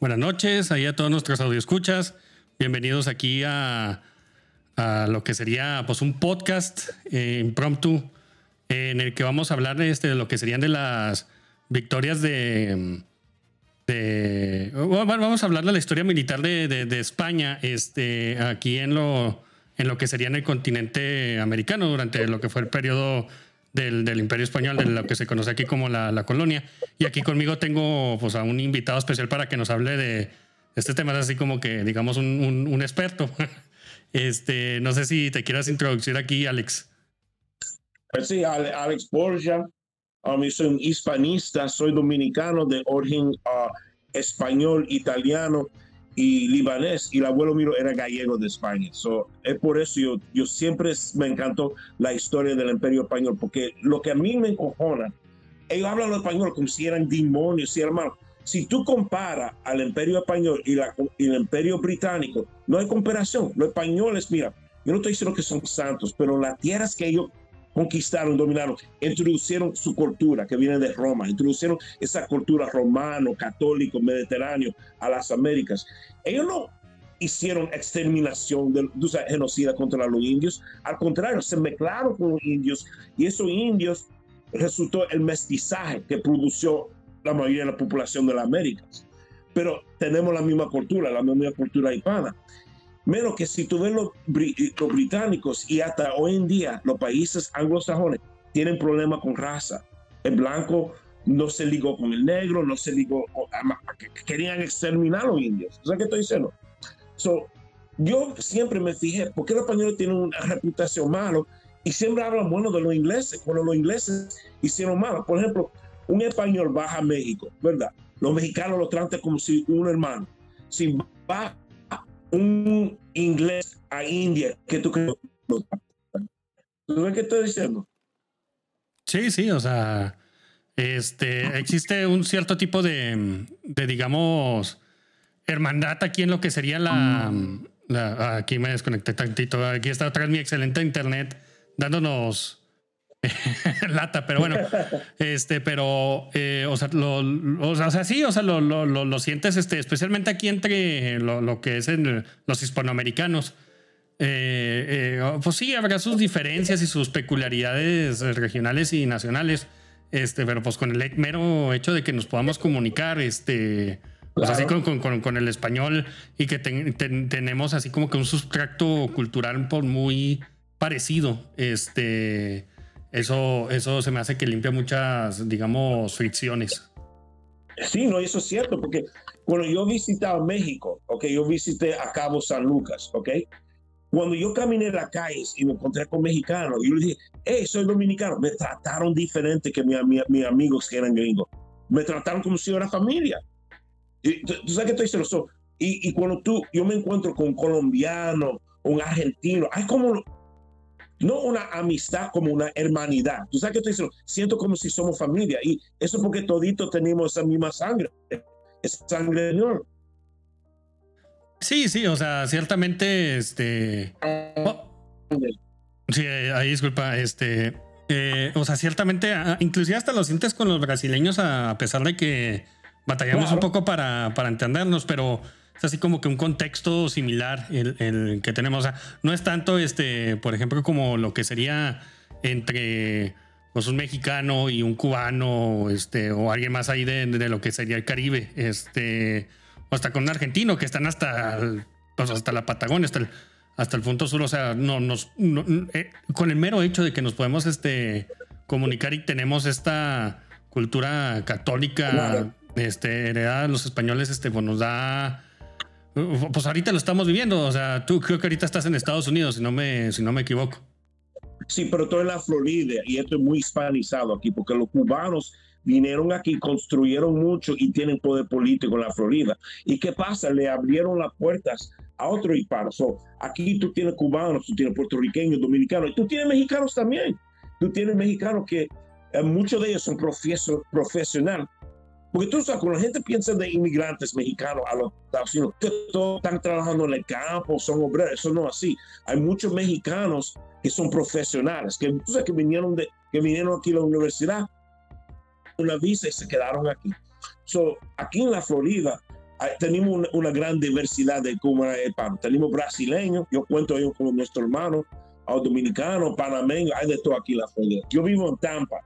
buenas noches, ahí a todos nuestros escuchas. Bienvenidos aquí a, lo que sería pues un podcast eh, impromptu en el que vamos a hablar este, de lo que serían de las victorias de, vamos a hablar de la historia militar de, España este, aquí en lo, en lo que sería en el continente americano durante lo que fue el periodo del, Imperio Español, de lo que se conoce aquí como la, colonia. Y aquí conmigo tengo pues, a un invitado especial para que nos hable de este tema, así como que, digamos, un, experto. Este, no sé si te quieras introducir aquí, Alex. Pues sí, Alex Borja. Um, soy hispanista, soy dominicano de origen uh, español, italiano y libanés y el abuelo mío era gallego de España. So, es por eso yo, yo siempre me encantó la historia del imperio español, porque lo que a mí me encojona, ellos hablan español como si eran demonios, si hermano. Si tú comparas al imperio español y, la, y el imperio británico, no hay comparación. Los españoles, mira, yo no estoy diciendo que son santos, pero las tierras que ellos conquistaron, dominaron, introdujeron su cultura que viene de Roma, introdujeron esa cultura romano, católico, mediterráneo a las Américas. Ellos no hicieron exterminación, de, o sea, genocida contra los indios, al contrario, se mezclaron con los indios y esos indios resultó el mestizaje que produjo la mayoría de la población de las Américas. Pero tenemos la misma cultura, la misma cultura hispana. Menos que si tú ves los, británicos y hasta hoy en día los países anglosajones tienen problemas con raza. El blanco no se ligó con el negro, no se ligó con, querían exterminar a los indios. ¿Sabes qué estoy diciendo? So, yo siempre me fijé, ¿por qué los españoles tienen una reputación mala? Y siempre hablan bueno de los ingleses, cuando los ingleses hicieron malo. Por ejemplo, un español baja a México, ¿verdad? Los mexicanos lo tratan como si un hermano. Si va un inglés a India que tú crees. ¿Tú ves qué estoy diciendo? Sí, sí, o sea, este, existe un cierto tipo de, de digamos, hermandad aquí en lo que sería la, la, Aquí me desconecté tantito. Aquí está otra vez mi excelente internet dándonos lata, pero bueno, este, pero, eh, o, sea, lo, o, sea, sí, o sea, lo, lo, lo, sientes, este, especialmente aquí entre lo, que es en los hispanoamericanos. Eh, eh, pues sí, habrá sus diferencias y sus peculiaridades regionales y nacionales, este, pero pues con el mero hecho de que nos podamos comunicar, este, pues así con, con, con, el español y que tenemos así como que un sustrato cultural por muy parecido, este, eso, eso se me hace que limpia muchas, digamos, fricciones. Sí, no, eso es cierto, porque cuando yo visitaba México, ok, yo visité a Cabo San Lucas, ok, cuando yo caminé las calles y me encontré con mexicanos, yo les dije, hey, soy dominicano, me trataron diferente que mis mi, amigos que eran gringos, me trataron como si fuera familia. Y, ¿tú, sabes que estoy diciendo? y, y cuando tú, yo me encuentro con un colombiano, un argentino, hay como no una amistad como una hermanidad. Tú sabes que estoy diciendo, siento como si somos familia y eso porque toditos tenemos esa misma sangre, esa sangre de Sí, sí, o sea, ciertamente, este... sí, ahí disculpa, este... Eh, o sea, ciertamente, ah, inclusive hasta lo sientes con los brasileños a pesar de que batallamos un poco para, para entendernos, pero es así como que un contexto similar el, que tenemos. O sea, no es tanto, este, por ejemplo, como lo que sería entre pues, un mexicano y un cubano, este, o alguien más ahí de, lo que sería el Caribe, este, o hasta con un argentino que están hasta, pues, hasta la Patagonia, hasta el, hasta el punto sur. O sea, no, nos, eh, con el mero hecho de que nos podemos este, comunicar y tenemos esta cultura católica este, heredada de los españoles, este, pues nos da pues ahorita lo estamos viviendo, o sea, tú creo que ahorita estás en Estados Unidos, si no me, si no me equivoco. Sí, pero estoy en la Florida y esto es muy hispanizado aquí, porque los cubanos vinieron aquí, construyeron mucho y tienen poder político en la Florida. ¿Y qué pasa? Le abrieron las puertas a otros hispanos. aquí tú tienes cubanos, tú tienes puertorriqueños, dominicanos, y tú tienes mexicanos también. Tú tienes mexicanos que eh, muchos de ellos son profesionales porque tú sabes, cuando la gente piensa de inmigrantes mexicanos a los Estados Unidos, que todos están trabajando en el campo, son obreros, eso no es así. Hay muchos mexicanos que son profesionales, que tú sabes que vinieron, de, que vinieron aquí a la universidad, una visa y se quedaron aquí. So, aquí en la Florida tenemos una, gran diversidad de hispanos. Tenemos brasileños, yo cuento ellos como nuestro hermano, dominicanos, panameños, hay de todo aquí en la Florida. Yo vivo en Tampa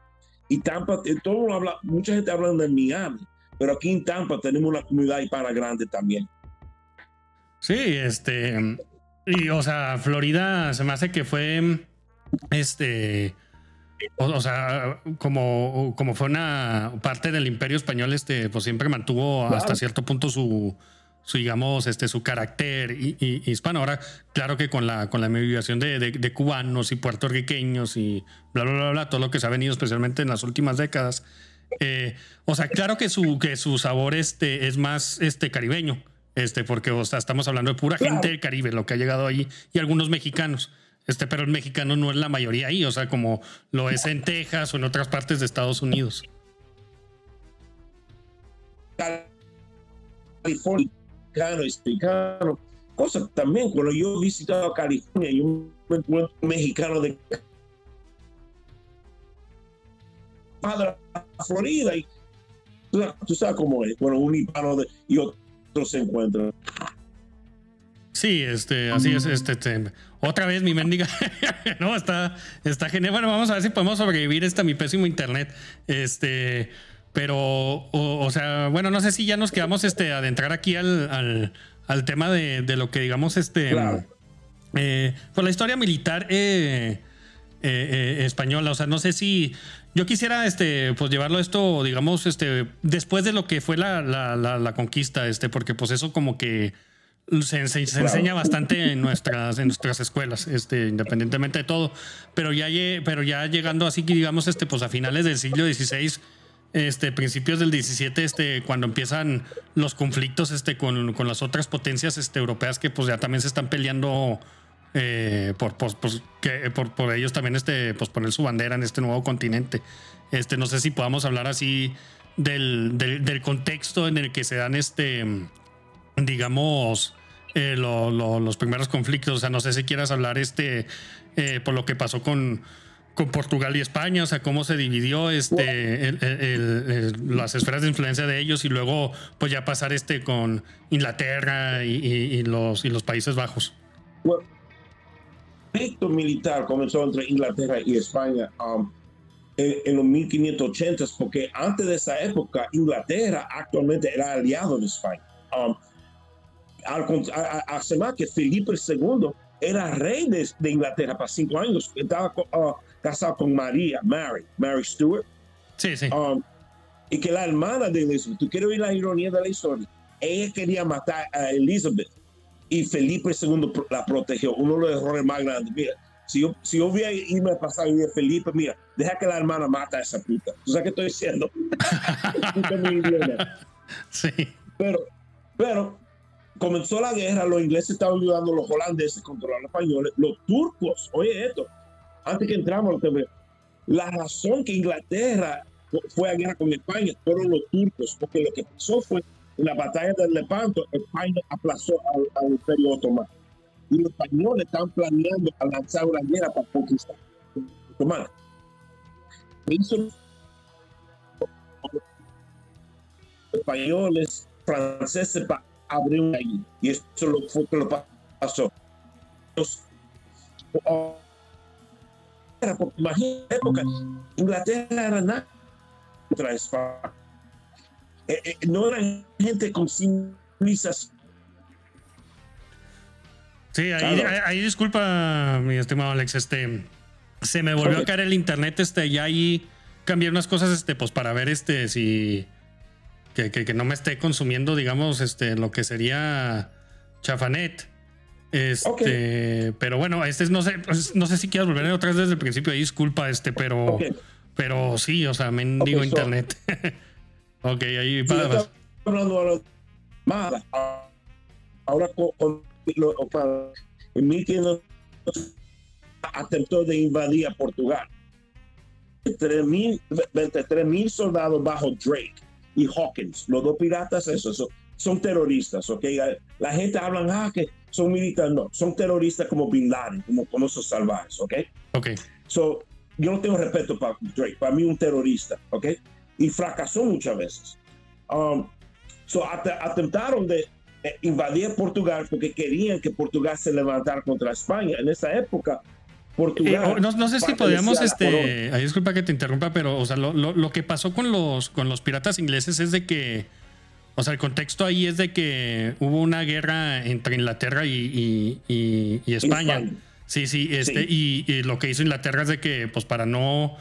y Tampa, eh, todo habla, mucha gente habla de Miami, pero aquí en Tampa tenemos una comunidad hispana grande también. Sí, este, y o sea, Florida se me hace que fue, este, o, sea, como, como fue una parte del imperio español, este, pues siempre mantuvo hasta cierto punto su, su, digamos, este, su carácter hispano. Ahora, claro que con la, con la migración de, de, cubanos y puertorriqueños y bla, bla, bla, bla, todo lo que se ha venido especialmente en las últimas décadas. Eh, o sea, claro que su, que su sabor este, es más este, caribeño, este, porque o sea, estamos hablando de pura gente del Caribe, lo que ha llegado ahí, y algunos mexicanos. Este, pero el mexicano no es la mayoría ahí, o sea, como lo es en Texas o en otras partes de Estados Unidos. California, mexicano, cosa también, cuando yo he visitado California, yo un mexicano de Florida y tú, sabes cómo es, bueno, un hispano de, y otro se encuentran. Sí, este, así es, este, este otra vez mi mendiga. no, está, está genial. Bueno, vamos a ver si podemos sobrevivir esta mi pésimo internet. Este, pero, o, sea, bueno, no sé si ya nos quedamos este, adentrar aquí al, al, tema de, de, lo que digamos, este, eh, pues la historia militar eh, eh, española. O sea, no sé si yo quisiera, este, pues llevarlo esto, digamos, este, después de lo que fue la, la, la conquista, este, porque pues eso como que se, enseña bastante en nuestras, en nuestras escuelas, este, independientemente de todo. Pero ya, pero ya llegando así que digamos, este, pues a finales del siglo XVI, este, principios del XVII, este, cuando empiezan los conflictos este, con, con las otras potencias este, europeas que pues ya también se están peleando eh, por, por, que, por, por, ellos también este, pues, poner su bandera en este nuevo continente. Este, no sé si podamos hablar así del, del, del contexto en el que se dan este digamos, eh, los primeros conflictos. O sea, no sé si quieras hablar este eh, por lo que pasó con, con Portugal y España, o sea, cómo se dividió este, las esferas de influencia de ellos y luego pues ya pasar este con Inglaterra y, los, y los Países Bajos. Bueno, el conflicto militar comenzó entre Inglaterra y España um, en, los 1580s, porque antes de esa época Inglaterra actualmente era aliado de España. Um, más que Felipe II era rey de, Inglaterra para cinco años, estaba uh, casado con María, Mary, Mary Stuart. Sí, sí. Um, y que la hermana de Elizabeth, tú quieres oír la ironía de la historia, ella quería matar a Elizabeth y Felipe II la protegió. Uno de los errores más grandes. Mira, si yo, si yo voy a irme a pasar y Felipe, mira, deja que la hermana mata a esa puta. ¿Tú sabes qué estoy diciendo? sí. Pero, pero comenzó la guerra, los ingleses estaban ayudando a los holandeses a controlar a los españoles, los turcos, oye esto, antes que entramos, la razón que Inglaterra fue a guerra con España fueron los turcos, porque lo que pasó fue en la batalla del Lepanto, España aplazó al, Imperio Otomano. Y los españoles están planeando a lanzar una guerra para conquistar Otomano. Los españoles, franceses, abrió ahí. Y eso lo, fue que lo pasó. Oh, porque imagínate, época, Inglaterra era nada contra España. Eh, eh, no eran gente con civilización. Sí, ahí, ahí, disculpa, mi estimado Alex, este se me volvió a caer el internet, este, y ahí cambié unas cosas, este, pues para ver este si que, no me esté consumiendo, digamos, este, lo que sería Chafanet. Este, pero bueno, este no sé, pues, no sé si quieras volver otra vez desde el principio, disculpa, este, pero, pero sí, o sea, me digo internet. ok, ahí hablando ahora, ahora con, en 1500 atentó de invadir a Portugal. 23 mil soldados bajo Drake y Hawkins, los dos piratas, eso, son terroristas, ¿ok? La gente habla, ah, que son militares, no, son terroristas como Bin Laden, como, como esos salvajes, ¿ok? Ok. So, yo no tengo respeto para Drake, para mí un terrorista, ¿ok? Y fracasó muchas veces. um, so atentaron de eh, invadir Portugal porque querían que Portugal se levantara contra España. En esa época, Portugal. Eh, no, sé si podríamos, este, disculpa que te interrumpa, pero o sea, lo, lo, que pasó con los, con los piratas ingleses es de que, o sea, el contexto ahí es de que hubo una guerra entre Inglaterra y, y, España. Sí, sí, este, Y, y, lo que hizo Inglaterra es de que, pues para no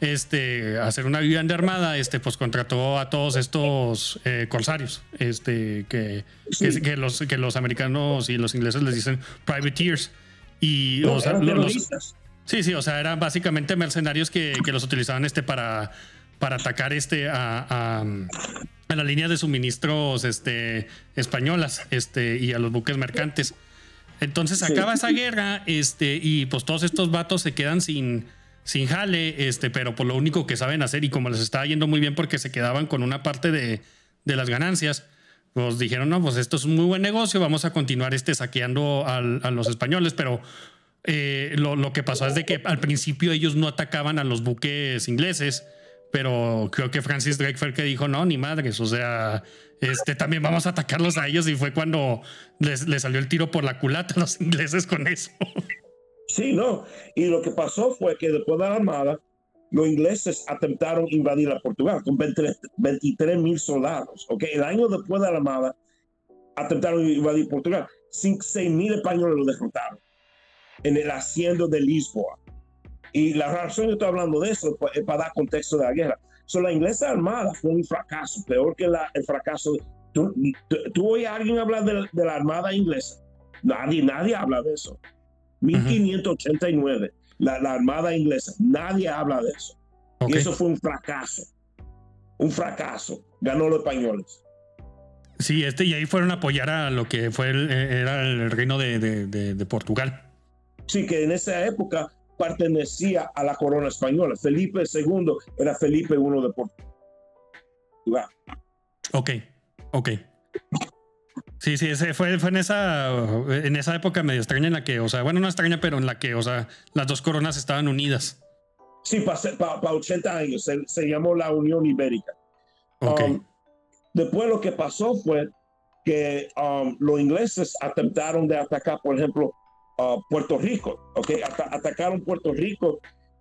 este, hacer una vivienda armada, este, pues contrató a todos estos eh, corsarios, este, que, que, los, que los americanos y los ingleses les dicen privateers. Y, o sea, sí, sí, o sea, eran básicamente mercenarios que, que los utilizaban este para, para atacar este a, a, a, la línea de suministros este, españolas este, y a los buques mercantes. Entonces acaba esa guerra este, y pues todos estos vatos se quedan sin, sin jale, este, pero por lo único que saben hacer y como les estaba yendo muy bien porque se quedaban con una parte de, de las ganancias, pues dijeron, no, pues esto es un muy buen negocio, vamos a continuar este, saqueando a los españoles, pero eh, lo, lo, que pasó es de que al principio ellos no atacaban a los buques ingleses, pero creo que Francis Drake fue el que dijo, no, ni madres, o sea, este, también vamos a atacarlos a ellos y fue cuando les, les salió el tiro por la culata a los ingleses con eso. Sí, no. Y lo que pasó fue que después de la Armada, los ingleses atentaron invadir a Portugal con 23 mil soldados. ¿okay? El año después de la Armada, atentaron invadir Portugal. 6 mil españoles lo derrotaron en el haciendo de Lisboa. Y la razón que estoy hablando de eso es para dar contexto de la guerra. So, la inglesa armada fue un fracaso, peor que la, el fracaso. ¿Tú, tú, oyes a alguien hablar de, de, la armada inglesa? Nadie, nadie habla de eso. 1589, la, la, Armada Inglesa. Nadie habla de eso. Y eso fue un fracaso. Un fracaso. Ganó los españoles. Sí, este, y ahí fueron a apoyar a lo que fue el, eh, era el reino de, de, de, Portugal. Sí, que en esa época pertenecía a la corona española. Felipe II era Felipe I de Portugal. Ok, ok. Sí, sí, ese fue, fue en, esa, en esa época medio extraña en la que, o sea, bueno, no extraña, pero en la que, o sea, las dos coronas estaban unidas. Sí, para 80 años, se, llamó la Unión Ibérica. Um, después lo que pasó fue que um, los ingleses atentaron de atacar, por ejemplo, uh, Puerto Rico, ¿ok? atacaron Puerto Rico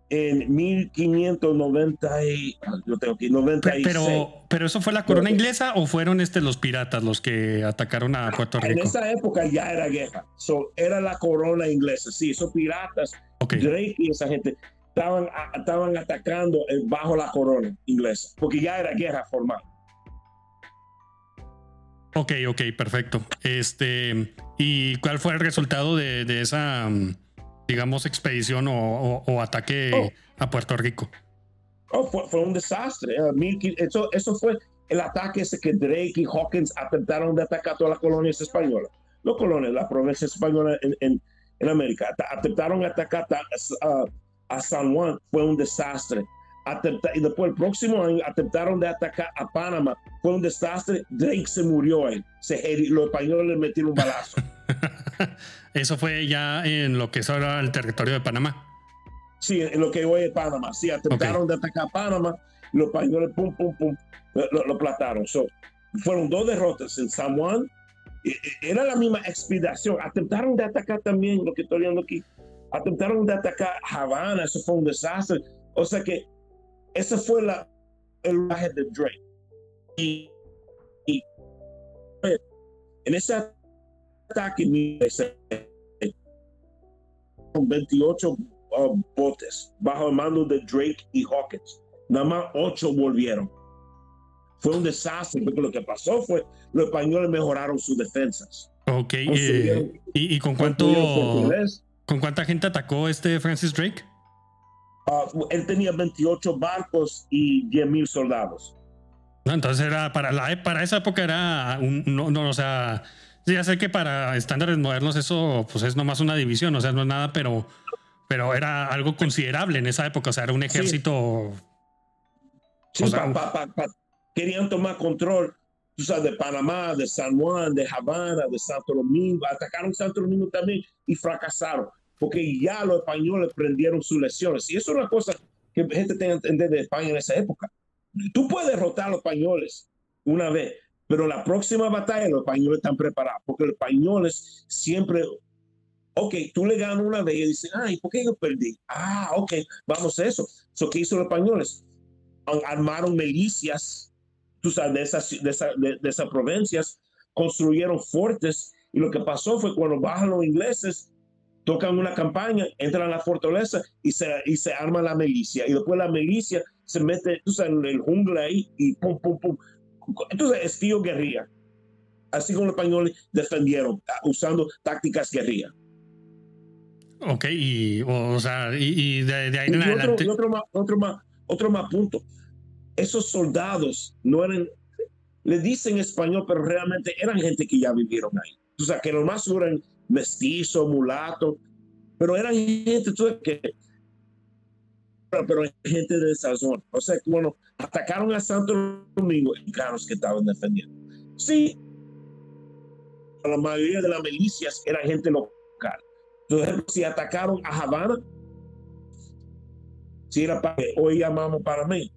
en 1590 y, yo tengo 96. Pero, pero eso fue la corona inglesa o fueron este los piratas los que atacaron a Puerto Rico. En esa época ya era guerra, so, era la corona inglesa, sí, esos piratas, Drake y esa gente estaban, estaban atacando bajo la corona inglesa, porque ya era guerra formal. Ok, ok, perfecto. Este, ¿y cuál fue el resultado de, de esa mm, digamos, expedición o, o, ataque oh. a Puerto Rico? Oh, fue, un desastre. Eso, eso fue el ataque ese que Drake y Hawkins atentaron de atacar a todas las colonias españolas. Los colonias, las provincias españolas en, en, en América. Atentaron a atacar a, a, San Juan. Fue un desastre. Y después el próximo año atentaron de atacar a Panamá. Fue un desastre. Drake se murió ahí. Se, los españoles le metieron un balazo. Eso fue ya en lo que es ahora el territorio de Panamá. Sí, en lo que hoy es Panamá. Sí, atentaron de atacar a Panamá, los españoles, pum, pum, pum, lo, plataron. fueron dos derrotas en San Juan. Era la misma expedición. Atentaron de atacar también, lo que estoy viendo aquí, atentaron de atacar Havana, eso fue un desastre. O sea que ese fue la, el viaje de Drake. Y, y en esa ataque con 28 uh, botes bajo el mando de Drake y Hawkins. Nada más 8 volvieron. Fue un desastre porque lo que pasó fue los españoles mejoraron sus defensas. Ok, eh, ¿y, con cuánto con cuánta gente atacó este Francis Drake? Uh, él tenía 28 barcos y 10 mil soldados. No, entonces era para la para esa época era un no, no o sea ya sé que para estándares modernos eso pues es nomás una división, o sea, no es nada, pero, pero era algo considerable en esa época, o sea, era un ejército... Sí, querían tomar control, tú sabes, de Panamá, de San Juan, de Habana, de Santo Domingo, atacaron Santo Domingo también y fracasaron, porque ya los españoles prendieron sus lesiones. Y eso es una cosa que gente tiene que entender de España en esa época. Tú puedes derrotar a los españoles una vez, pero la próxima batalla los españoles están preparados, porque los españoles siempre, ok, tú le ganas una vez y dicen, ay, ¿por qué yo perdí? Ah, ok, vamos a eso. So, ¿Qué hizo los españoles? Armaron milicias, tú sabes, de esas, de, de esas provincias, construyeron fuertes y lo que pasó fue cuando bajan los ingleses, tocan una campaña, entran a la fortaleza y se, y se arma la milicia. Y después la milicia se mete tú sabes, en el jungla ahí y pum, pum, pum. Entonces, estilo guerrilla. Así como los españoles defendieron ah, usando tácticas guerrilla. Ok, y, o, sea, y, de, ahí en adelante. Otro, otro, más, otro, más, otro más punto. Esos soldados no eran, le dicen español, pero realmente eran gente que ya vivieron ahí. O sea, que los más eran mestizo, mulato, pero eran gente que pero gente de esa. O sea, bueno, atacaron a Santo Domingo y claros que estaban defendiendo. Sí, la mayoría de las milicias eran gente local. Ejemplo, si atacaron a Havana, si era para hoy llamamos para mí,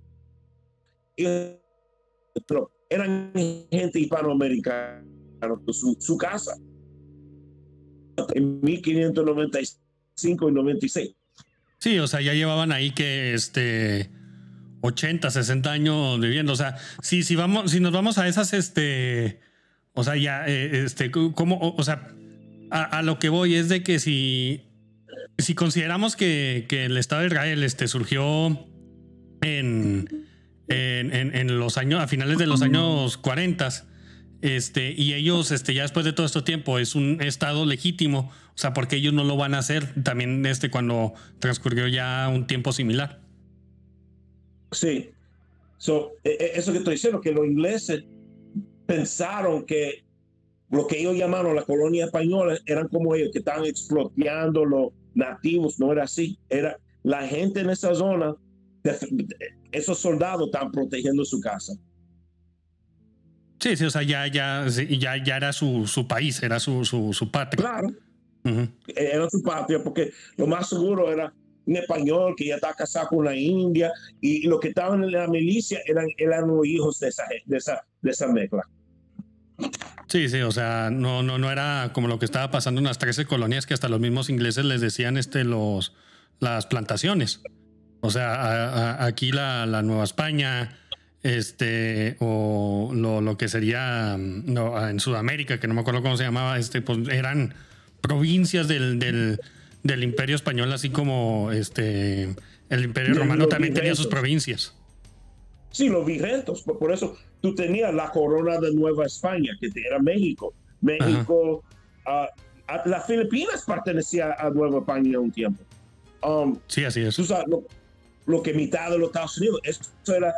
pero eran gente hispanoamericana, su casa en 1595 y 96. Sí, o sea, ya llevaban ahí que este 80, 60 años viviendo. O sea, si, si vamos, si nos vamos a esas, este, o sea, ya, eh, este, como, o, sea, a, lo que voy es de que si, si consideramos que, que el Estado de Israel este, surgió en, en, en, en, los años, a finales de los años 40, este, y ellos, este, ya después de todo este tiempo, es un estado legítimo. O sea, porque ellos no lo van a hacer también este, cuando transcurrió ya un tiempo similar. Sí. So, e, e, eso que estoy diciendo, que los ingleses pensaron que lo que ellos llamaron la colonia española eran como ellos, que estaban explotando los nativos. No era así. Era la gente en esa zona, esos soldados estaban protegiendo su casa. Sí, sí, o sea, ya, ya, ya, ya era su, su país, era su, su, su patria. Claro. Era su patria, porque lo más seguro era un español que ya está casado con la India y los que estaban en la milicia eran, eran los hijos de esa, de esa, de esa mezcla. Sí, sí, o sea, no, no, no era como lo que estaba pasando en las 13 colonias que hasta los mismos ingleses les decían este, los, las plantaciones. O sea, aquí la, la Nueva España, este, o lo, que sería no, en Sudamérica, que no me acuerdo cómo se llamaba, este, pues eran provincias del, del, Imperio Español, así como este, el Imperio Romano también tenía sus provincias. Sí, los virrentos, por eso tú tenías la corona de Nueva España, que era México. México, uh, las Filipinas pertenecía a Nueva España un tiempo. Um, sí, así es. Tú sabes, lo, que mitad de los Estados Unidos, esto era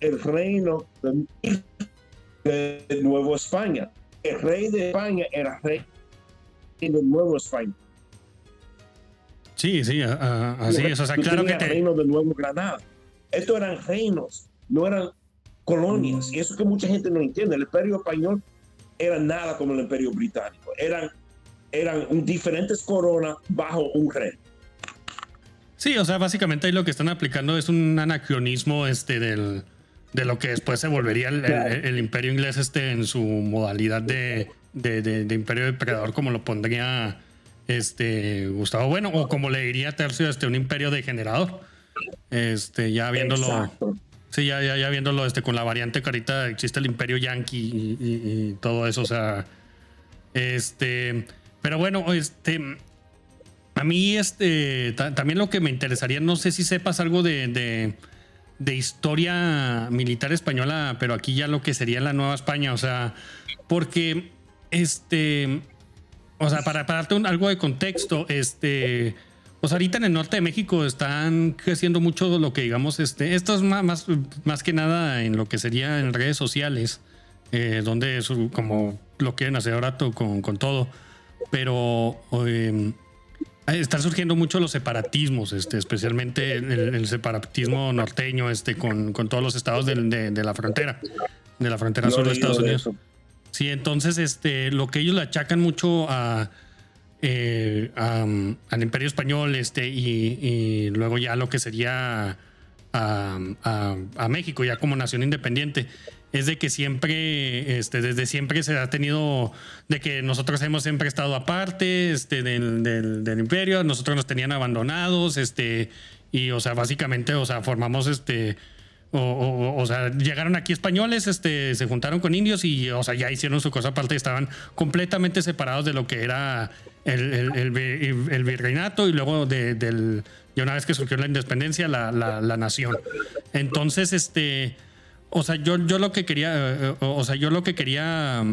el reino de, Nueva España. El rey de España era rey de Nueva España. Sí, sí, así es. O sea, claro que te... reino de Nuevo Granada. Estos eran reinos, no eran colonias. Y eso que mucha gente no entiende. El imperio español era nada como el imperio británico. Eran, eran diferentes coronas bajo un rey. Sí, o sea, básicamente ahí lo que están aplicando es un anacronismo este del, de lo que después se volvería el, imperio inglés este en su modalidad de, de, imperio depredador, como lo pondría este Gustavo Bueno, o como le diría Tercio, este, un imperio degenerador. Este, ya viéndolo. Sí, ya, ya, ya, viéndolo este, con la variante que ahorita existe el imperio yankee y, todo eso. O sea. Este. Pero bueno, este. A mí, este. También lo que me interesaría, no sé si sepas algo de de historia militar española, pero aquí ya lo que sería la Nueva España, o sea, porque este, o sea, para, para darte algo de contexto, este, pues ahorita en el norte de México están creciendo mucho lo que digamos, este, esto es más, más, que nada en lo que sería en redes sociales, eh, donde es como lo quieren hacer ahora con, con todo, pero... Eh, están surgiendo mucho los separatismos, este, especialmente el, separatismo norteño, este, con, con todos los estados de, la frontera, de la frontera sur de Estados Unidos. Sí, entonces, este, lo que ellos le achacan mucho a, eh, al Imperio Español, este, y, luego ya lo que sería a, México, ya como nación independiente, es de que siempre, este, desde siempre se ha tenido, de que nosotros hemos siempre estado aparte este, del, del, imperio, nosotros nos tenían abandonados, este, y, o sea, básicamente, o sea, formamos, este, o, o, sea, llegaron aquí españoles, este, se juntaron con indios y, o sea, ya hicieron su cosa aparte, estaban completamente separados de lo que era el, el, el, virreinato y luego de, del, ya una vez que surgió la independencia, la, la, la nación. Entonces, este o sea, yo, yo lo que quería, eh, o sea, yo lo que quería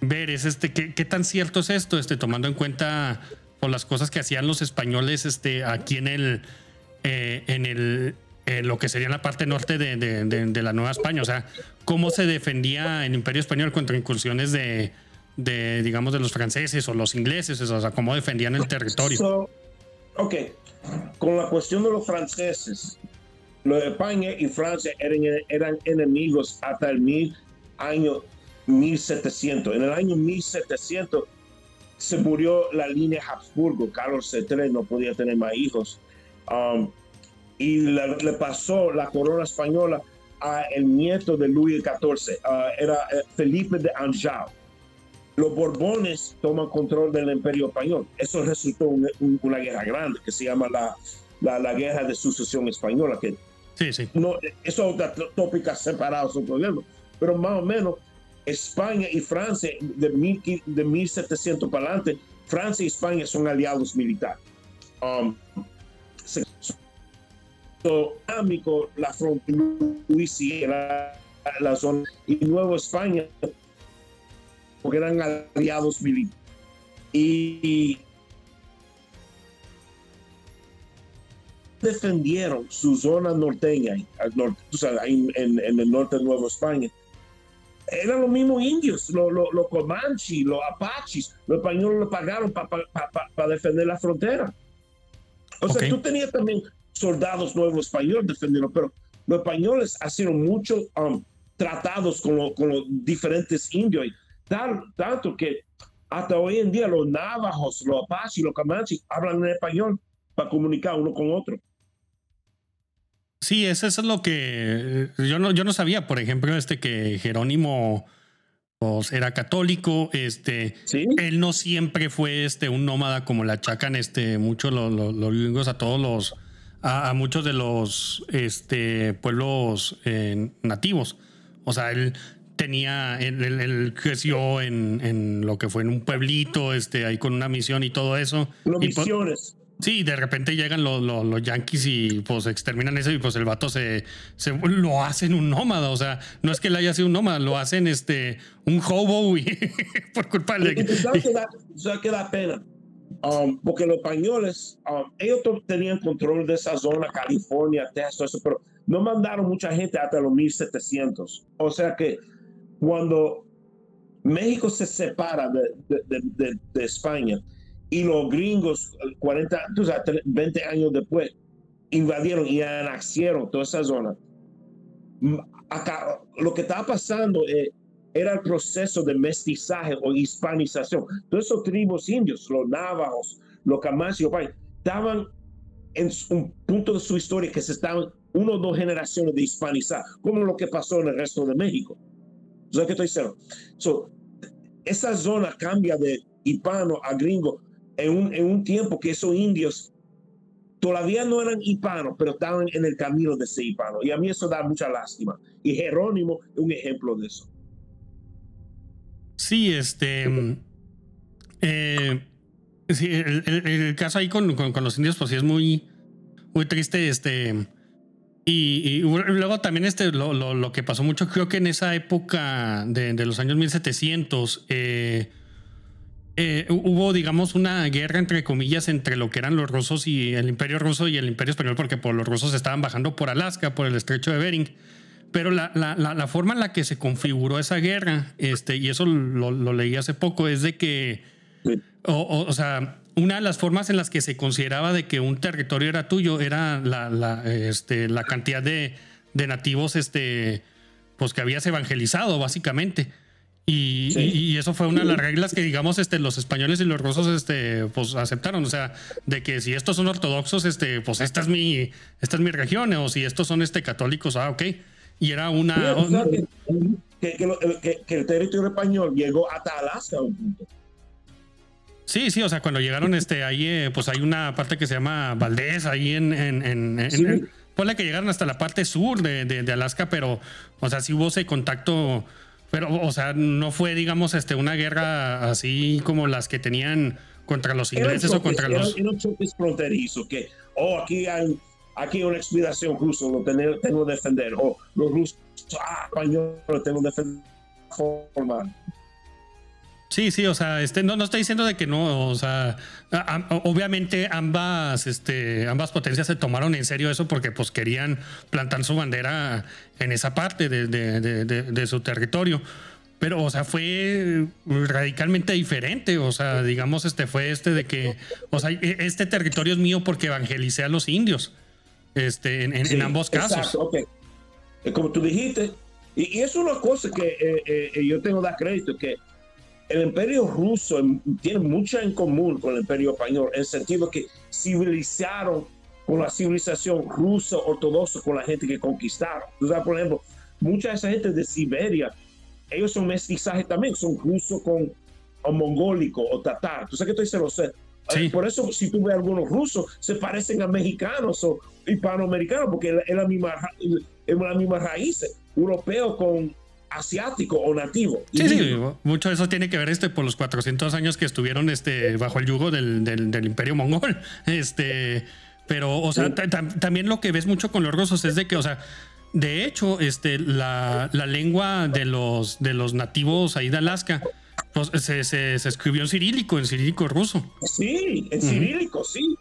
ver es este, qué, qué tan cierto es esto, este, tomando en cuenta por las cosas que hacían los españoles, este, aquí en el, eh, en el, lo que sería la parte norte de, de, la Nueva España, o sea, cómo se defendía el Imperio Español contra incursiones de, de digamos, de los franceses o los ingleses, o sea, cómo defendían el territorio. ok, con la cuestión de los franceses, los España y Francia eran, eran enemigos hasta el mil, año 1700. En el año 1700 se murió la línea Habsburgo. Carlos III no podía tener más hijos. Um, y le, pasó la corona española a el nieto de Luis XIV, uh, era eh, Felipe de Anjou. Los Borbones toman control del imperio español. Eso resultó en una guerra grande que se llama la, la, la, guerra de sucesión española, que Sí, sí. No, eso es tópicas separadas, son problemas. Pero más o menos, España y Francia, de, mil, de 1700 para adelante, Francia y España son aliados militares. Um, la frontera, la, la zona, y Nueva España, porque eran aliados militares. Y defendieron su zona norteña, al norte, en, en, el norte de Nueva España. Eran los mismos indios, los, los, los comanches, los apaches. Los españoles lo pagaron para defender la frontera. O sea, tú tenías también soldados nuevos españoles defendiendo, pero los españoles hicieron muchos um, tratados con, con, los diferentes indios, tanto que hasta hoy en día los navajos, los apaches, los comanches hablan en español para comunicar uno con otro. Sí, eso, es lo que yo no, yo no sabía, por ejemplo, este que Jerónimo pues, era católico, este, él no siempre fue este un nómada como la achacan este muchos los, los, a todos los a, muchos de los este pueblos eh, nativos. O sea, él tenía, él, creció en, en, lo que fue en un pueblito, este, ahí con una misión y todo eso. Las misiones. Sí, de repente llegan los, los, yankees y pues exterminan eso y pues el vato se, se, lo hacen un nómada. O sea, no es que le haya sido un nómada, lo hacen este un hobo y, por culpa de. O sea, que da pena. Um, porque los españoles, um, ellos tenían control de esa zona, California, Texas, eso, pero no mandaron mucha gente hasta los 1700. O sea que cuando México se separa de, de, de, de España, y los gringos, 40, 20 años después, invadieron y anexaron toda esa zona. Acá, lo que estaba pasando eh, era el proceso de mestizaje o hispanización. Todos esos tribus indios, los navajos, los camanches, estaban en un punto de su historia que se estaban uno o dos generaciones de hispanizar, como lo que pasó en el resto de México. ¿Sabes qué estoy diciendo? So, esa zona cambia de hispano a gringo en un, en un tiempo que esos indios todavía no eran hispanos, pero estaban en el camino de ser hispanos. Y a mí eso da mucha lástima. Y Jerónimo es un ejemplo de eso. Sí, este. Eh, sí, el, caso ahí con, con, los indios, pues sí es muy, muy triste. Este. Y, luego también este, lo, lo, lo, que pasó mucho, creo que en esa época de, de los años 1700, eh, eh, hubo, digamos, una guerra entre comillas entre lo que eran los rusos y el imperio ruso y el imperio español, porque por los rusos estaban bajando por Alaska, por el estrecho de Bering. Pero la, la, la, forma en la que se configuró esa guerra, este, y eso lo, lo leí hace poco, es de que, o, o, sea, una de las formas en las que se consideraba de que un territorio era tuyo era la, la, este, la cantidad de, de nativos este, pues, que habías evangelizado, básicamente. Y, eso fue una de las reglas que, digamos, este, los españoles y los rusos este, pues, aceptaron. O sea, de que si estos son ortodoxos, este, pues esta es mi, esta es mi región, o si estos son este, católicos, ah, ok. Y era una. que, que, que, el territorio español llegó hasta Alaska a un punto. Sí, sí, o sea, cuando llegaron este, ahí, eh, pues hay una parte que se llama Valdés, ahí en, en, en, ponle que llegaron hasta la parte sur de, de, Alaska, pero, o sea, sí hubo ese contacto, pero, o sea, no fue, digamos, este, una guerra así como las que tenían contra los ingleses o contra los... Era un choque fronterizo, que, oh, aquí hay, aquí una expedición rusa, lo tengo, tengo que defender, o oh, los rusos, ah, español, lo tengo que defender. Sí, sí, o sea, este, no, no estoy diciendo de que no, o sea, obviamente ambas, este, ambas potencias se tomaron en serio eso porque pues querían plantar su bandera en esa parte de, de, de, su territorio. Pero, o sea, fue radicalmente diferente. O sea, digamos, este fue este de que, o sea, e, este territorio es mío porque evangelicé a los indios. Este, en, en, ambos casos. Okay. Como tú dijiste, y, es una cosa que eh, eh, yo tengo que dar crédito, que el imperio ruso tiene mucho en común con el imperio español, en el sentido que civilizaron con la civilización rusa ortodoxa con la gente que conquistaron. Entonces, por ejemplo, mucha de esa gente de Siberia, ellos son mestizajes también, son rusos con o mongólico o tatar. ¿Tú sabes que estoy diciendo? Sí. Por eso, si tú ves algunos rusos, se parecen a mexicanos o hispanoamericanos, porque es la misma, es la misma raíz. Europeo con asiático o nativo. Sí, sí, mucho de eso tiene que ver este, por los 400 años que estuvieron este, bajo el yugo del, del, imperio mongol. Este, pero, o sea, también lo que ves mucho con los rusos es de que, o sea, de hecho, este, la, la lengua de los, de los nativos ahí de Alaska pues, se, se, escribió en cirílico, en cirílico ruso. Sí, en cirílico, sí.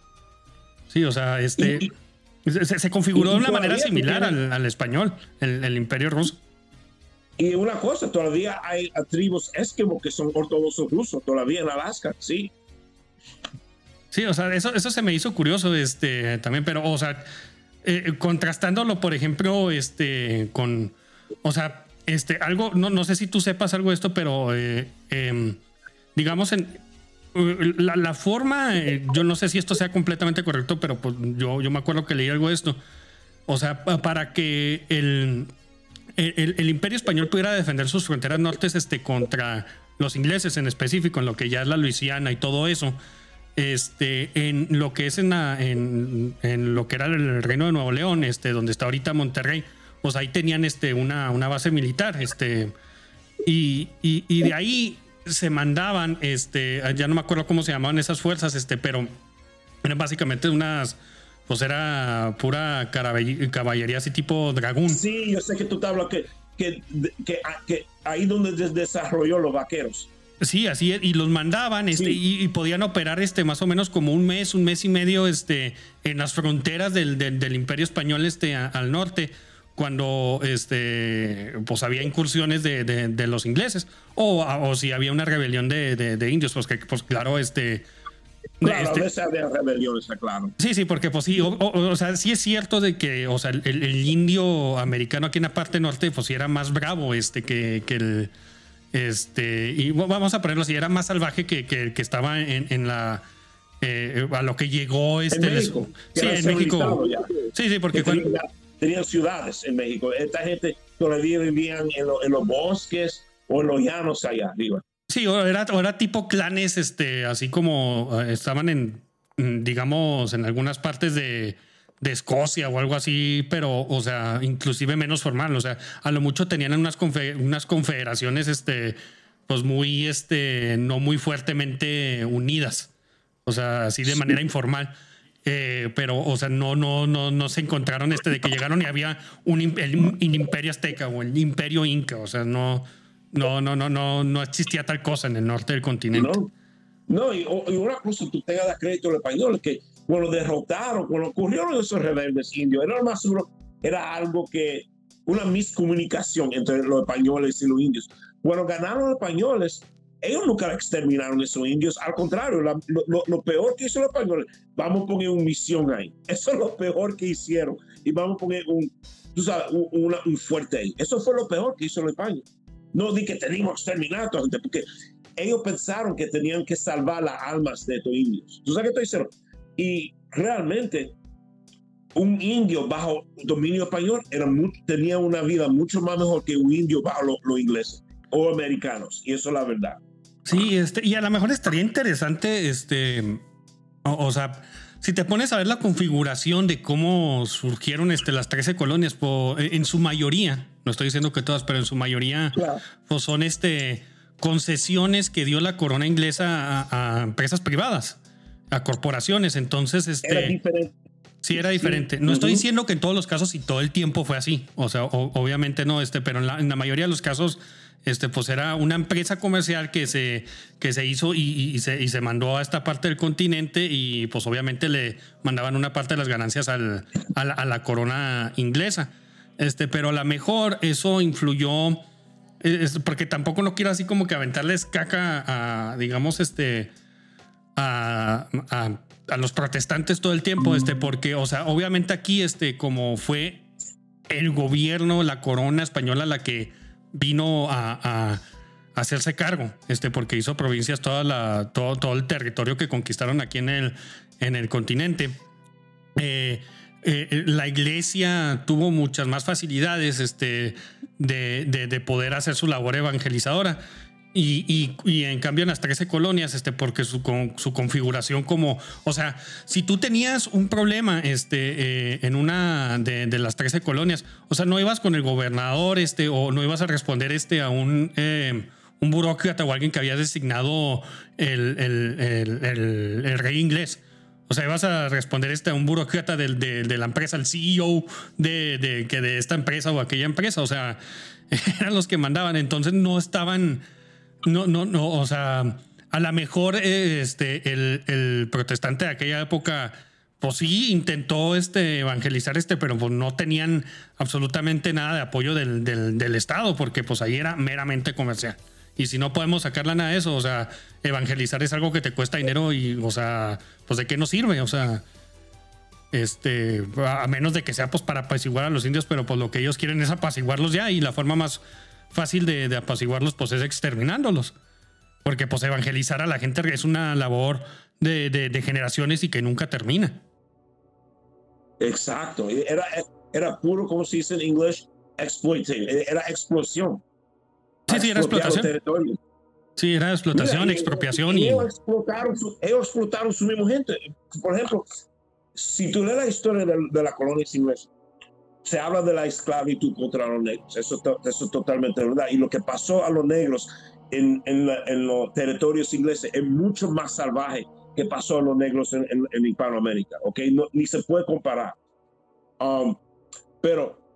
Sí, o sea, este... se, configuró de una manera similar al, al español, el, el imperio ruso. Y una cosa, todavía hay tribus esquimos que son ortodoxos rusos, todavía en Alaska, sí. Sí, o sea, eso, eso se me hizo curioso este, también, pero, o sea, eh, contrastándolo, por ejemplo, este, con, o sea, este, algo, no, no sé si tú sepas algo de esto, pero, eh, em, digamos, en, eh, la, forma, yo no sé si esto sea completamente correcto, pero pues yo, yo me acuerdo que leí algo de esto. O sea, para que el, el, imperio español pudiera defender sus fronteras nortes este, contra los ingleses en específico, en lo que ya es la Luisiana y todo eso, este, en lo que es en, lo que era el reino de Nuevo León, este, donde está ahorita Monterrey, pues ahí tenían este, una, base militar, este, y, y, de ahí se mandaban, este, ya no me acuerdo cómo se llamaban esas fuerzas, este, pero eran básicamente unas pues era pura caballería así tipo dragón. Sí, yo sé que tú te hablas que, que, que, que ahí donde desarrolló los vaqueros. Sí, así es, y los mandaban este, y, podían operar este, más o menos como un mes, un mes y medio este, en las fronteras del, del, imperio español este, al norte, cuando este, pues había incursiones de, de, los ingleses, o, o, si había una rebelión de, indios, pues que pues claro, este, Claro, este, de rebelión, está claro. Sí, sí, porque pues sí, o, sea, sí es cierto de que, o sea, el, indio americano aquí en la parte norte, pues sí era más bravo este que, que el, este, y vamos a ponerlo así, era más salvaje que, que, que estaba en, en la, eh, a lo que llegó este. En México. Sí, en México. Sí, sí, porque cuando... tenían, ciudades en México. Esta gente todavía vivían en, en los bosques o en los llanos allá arriba. Sí, o era, era tipo clanes, este, así como eh, estaban en, mm, digamos, en algunas partes de, de, Escocia o algo así, pero, o sea, inclusive menos formal. O sea, a lo mucho tenían unas, unas confederaciones, este, pues muy, este, no muy fuertemente unidas. O sea, así de manera informal. Eh, pero, o sea, no, no, no, no se encontraron este de que llegaron y había un, un imperio azteca o el imperio inca. O sea, no, no, no, no, no, no existía tal cosa en el norte del continente. No, no y, una cosa tú tengas de crédito los españoles que cuando derrotaron, cuando ocurrieron esos rebeldes indios, era más seguro, era algo que una miscomunicación entre los españoles y los indios. Cuando ganaron los españoles, ellos nunca exterminaron a esos indios, al contrario, lo, peor que hicieron los españoles, vamos a poner una misión ahí. Eso es lo peor que hicieron y vamos a poner un, tú sabes, un, un fuerte ahí. Eso fue lo peor que hizo los españoles. No di que teníamos terminado, porque ellos pensaron que tenían que salvar las almas de estos indios. ¿Tú sabes qué estoy diciendo? Y realmente, un indio bajo dominio español era tenía una vida mucho más mejor que un indio bajo los ingleses o americanos. Y eso es la verdad. Sí, este, y a lo mejor estaría interesante, este, o, sea, si te pones a ver la configuración de cómo surgieron este, las 13 colonias, en su mayoría, no estoy diciendo que todas, pero en su mayoría, pues son este, concesiones que dio la corona inglesa a, empresas privadas, a corporaciones. Entonces, este. Era diferente. Sí, era diferente. No estoy diciendo que en todos los casos y todo el tiempo fue así. O sea, obviamente no, este, pero en la mayoría de los casos este, pues era una empresa comercial que se, que se hizo y, se, y, se, mandó a esta parte del continente y pues obviamente le mandaban una parte de las ganancias al, a, la, corona inglesa. Este, pero a lo mejor eso influyó, porque tampoco no quiero así como que aventarles caca a, digamos, este, a, a, los protestantes todo el tiempo, este, porque, o sea, obviamente aquí, este, como fue el gobierno, la corona española la que vino a, hacerse cargo, este, porque hizo provincias toda la, todo, todo el territorio que conquistaron aquí en el, en el continente. Eh, eh, la iglesia tuvo muchas más facilidades este, de, de, poder hacer su labor evangelizadora. Y, y, en cambio en las 13 colonias, este, porque su, su configuración como, o sea, si tú tenías un problema este, eh, en una de, las 13 colonias, o sea, no ibas con el gobernador este, o no ibas a responder este, a un, eh, un burócrata o alguien que había designado el, el, rey inglés. O sea, ibas a responder este, a un burócrata de, la empresa, el CEO de, que de esta empresa o aquella empresa. O sea, eran los que mandaban. Entonces no estaban no, no, no, o sea, a lo mejor este, el, protestante de aquella época, pues sí, intentó este, evangelizar este, pero pues no tenían absolutamente nada de apoyo del, Estado, porque pues ahí era meramente comercial. Y si no podemos sacarla nada de eso, o sea, evangelizar es algo que te cuesta dinero y, o sea, pues de qué nos sirve, o sea, este, a menos de que sea pues para apaciguar a los indios, pero pues lo que ellos quieren es apaciguarlos ya y la forma más fácil de, apaciguarlos pues es exterminándolos. Porque pues evangelizar a la gente es una labor de, generaciones y que nunca termina. Exacto. Era, era puro, como se dice en inglés, exploiting. Era explosión. Sí, sí, era explotación. Sí, era explotación, expropiación. Y, Ellos, explotaron su, ellos explotaron su misma gente. Por ejemplo, si tú lees la historia de, de la colonia inglesa, se habla de la esclavitud contra los negros. Eso, eso es totalmente verdad. Y lo que pasó a los negros en, en, los territorios ingleses es mucho más salvaje que pasó a los negros en, en Hispanoamérica. ¿ok? ni se puede comparar. Um, pero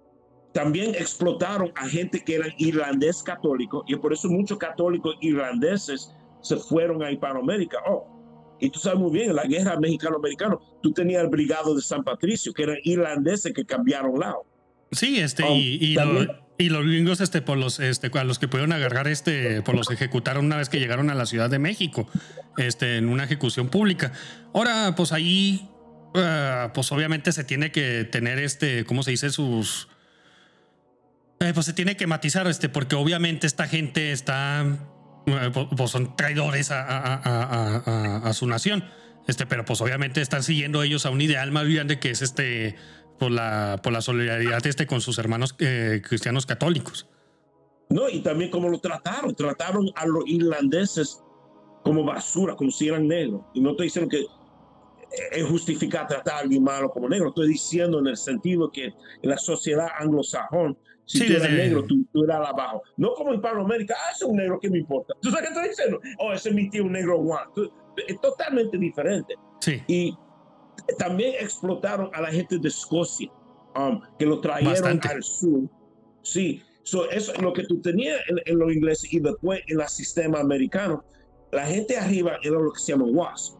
también explotaron a gente que eran irlandés católicos y por eso muchos católicos irlandeses se fueron a Hispanoamérica. Oh, y tú sabes muy bien, en la guerra mexicano-americana, tú tenías el brigado de San Patricio, que eran irlandeses que cambiaron lado. Sí, este, y, um, y, los gringos, este, por los, este, a los que pudieron agarrar, este, por los ejecutaron una vez que llegaron a la Ciudad de México, este, en una ejecución pública. Ahora, pues ahí, ah, pues obviamente se tiene que tener, este, ¿cómo se dice? Sus, eh, pues se tiene que matizar, este, porque obviamente esta gente está eh, pues son traidores a, su nación. Este, pero pues obviamente están siguiendo ellos a un ideal más grande que es este por la, por la solidaridad este con sus hermanos eh, cristianos católicos. No, y también como lo trataron, trataron a los irlandeses como basura, como si eran negros. Y no estoy diciendo que es justificar tratar a alguien malo como negro, estoy diciendo en el sentido que en la sociedad anglosajón si tú eres negro, tú, tú, eras abajo. No como en Hispanoamérica, ah, ese es un negro, ¿qué me importa? ¿Tú sabes qué estoy diciendo? Oh, ese es mi tío, un negro Juan. Es totalmente diferente. Sí. Y también explotaron a la gente de Escocia, um, que lo trajeron al sur. Sí, eso es lo que tú tenías en, los ingleses y después en el sistema americano. La gente arriba era lo que se llama WASP.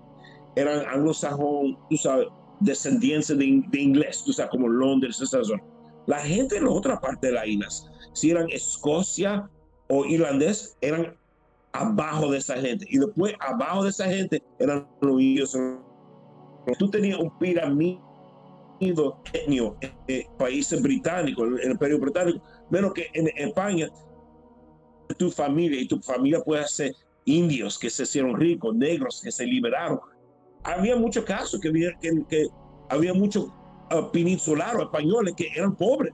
Eran anglosajón, tú sabes, descendientes de, de inglés, tú sabes, como Londres, esa zona la gente en la otra parte de las islas, si eran Escocia o irlandés, eran abajo de esa gente. Y después, abajo de esa gente, eran los indios. Tú tenías un pirámido etnio en países británicos, en el imperio británico, menos que en España, tu familia y tu familia puede ser indios que se hicieron ricos, negros que se liberaron. Había muchos casos que, que, que había muchos peninsulares españoles que eran pobres.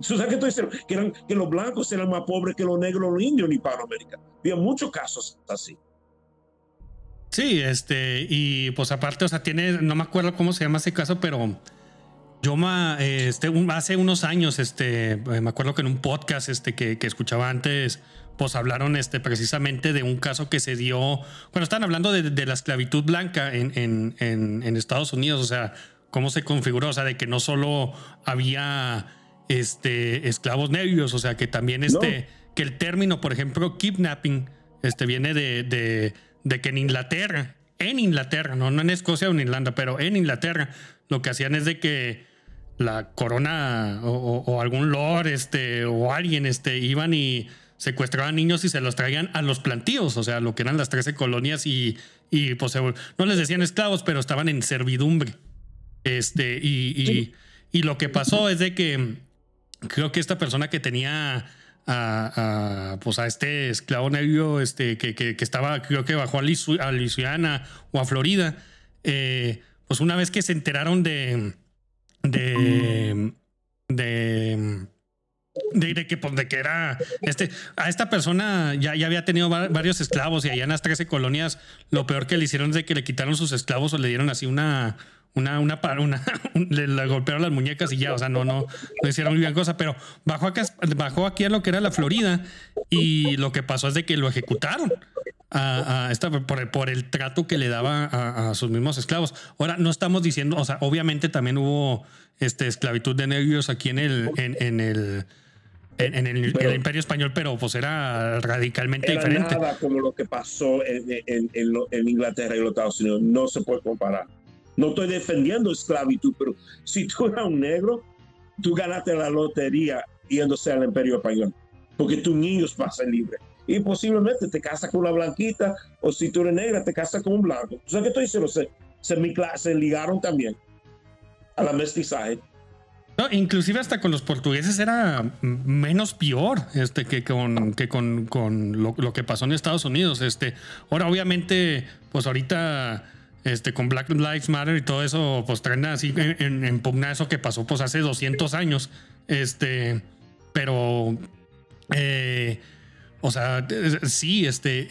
¿Sabes qué estoy diciendo? Que, eran, que los blancos eran más pobres que los negros, los indios en Hispanoamérica. Había muchos casos así. Sí, este, y pues aparte, o sea, tiene, no me acuerdo cómo se llama ese caso, pero yo este, hace unos años, este, eh, me acuerdo que en un podcast este, que, que, escuchaba antes, pues hablaron este, precisamente de un caso que se dio, bueno, estaban hablando de, de la esclavitud blanca en, en, en, en, Estados Unidos, o sea, cómo se configuró, o sea, de que no solo había este, esclavos negros, o sea, que también este, que el término, por ejemplo, kidnapping, este, viene de, de, de que en Inglaterra, en Inglaterra, no, no en Escocia o en Irlanda, pero en Inglaterra, lo que hacían es de que la corona o, algún lord este, o alguien este, iban y secuestraban niños y se los traían a los plantíos, o sea, lo que eran las 13 colonias y, y pues no les decían esclavos, pero estaban en servidumbre. Este, y, y, lo que pasó es de que creo que esta persona que tenía a, pues a este esclavo negro este, que, que, estaba, creo que bajó a, Luisiana o a Florida, eh, pues una vez que se enteraron de de, de, de, que, pues, de que era este, a esta persona ya, ya había tenido varios esclavos y allá en las 13 colonias lo peor que le hicieron es de que le quitaron sus esclavos o le dieron así una, una, una, una, le, golpearon las muñecas y ya, o sea, no, no, no hicieron muy bien cosa, pero bajó acá, bajó aquí a lo que era la Florida y lo que pasó es de que lo ejecutaron a, esta, por, por, el trato que le daba a, sus mismos esclavos. Ahora, no estamos diciendo, o sea, obviamente también hubo este, esclavitud de negros aquí en el, en, en el, en, el, Imperio Español, pero pues era radicalmente era diferente. Nada como lo que pasó en, en, Inglaterra y los Estados Unidos, no se puede comparar. No estoy defendiendo esclavitud, pero si tú eras un negro, tú ganaste la lotería yéndose al Imperio Español, porque tus niños pasan libres y posiblemente te casas con una blanquita o si tú eres negra te casas con un blanco. Sea que estoy diciendo, se, se, se ligaron también a la mestizaje. No, inclusive hasta con los portugueses era menos peor este, que con, que con, con lo, lo, que pasó en Estados Unidos. Este, ahora, obviamente, pues ahorita este, con Black Lives Matter y todo eso, pues traen así en, en, pugna eso que pasó pues hace 200 años. Este, pero eh, o sea, sí, este,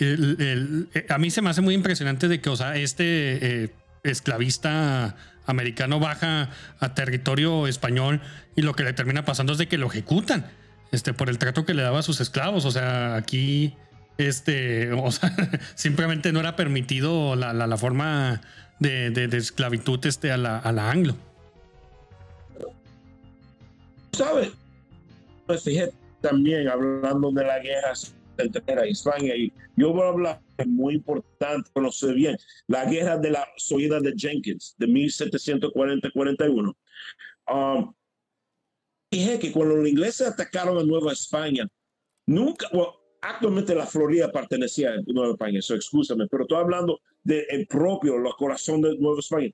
a mí se me hace muy impresionante de que, o sea, este eh, esclavista americano baja a territorio español y lo que le termina pasando es de que lo ejecutan, este, por el trato que le daba a sus esclavos. O sea, aquí, este, o sea, simplemente no era permitido la, la, forma de, de, esclavitud, este, a la, a la anglo. ¿Sabes? Pues fíjate, también hablando de la guerra entre España y yo voy a hablar muy importante, conocer bien, la guerra de la Soida de Jenkins de 1740-41. Um, dije que cuando los ingleses atacaron a Nueva España, nunca, actualmente la Florida pertenecía a Nueva España, eso excúsame, pero estoy hablando del de propio, el corazón de Nueva España.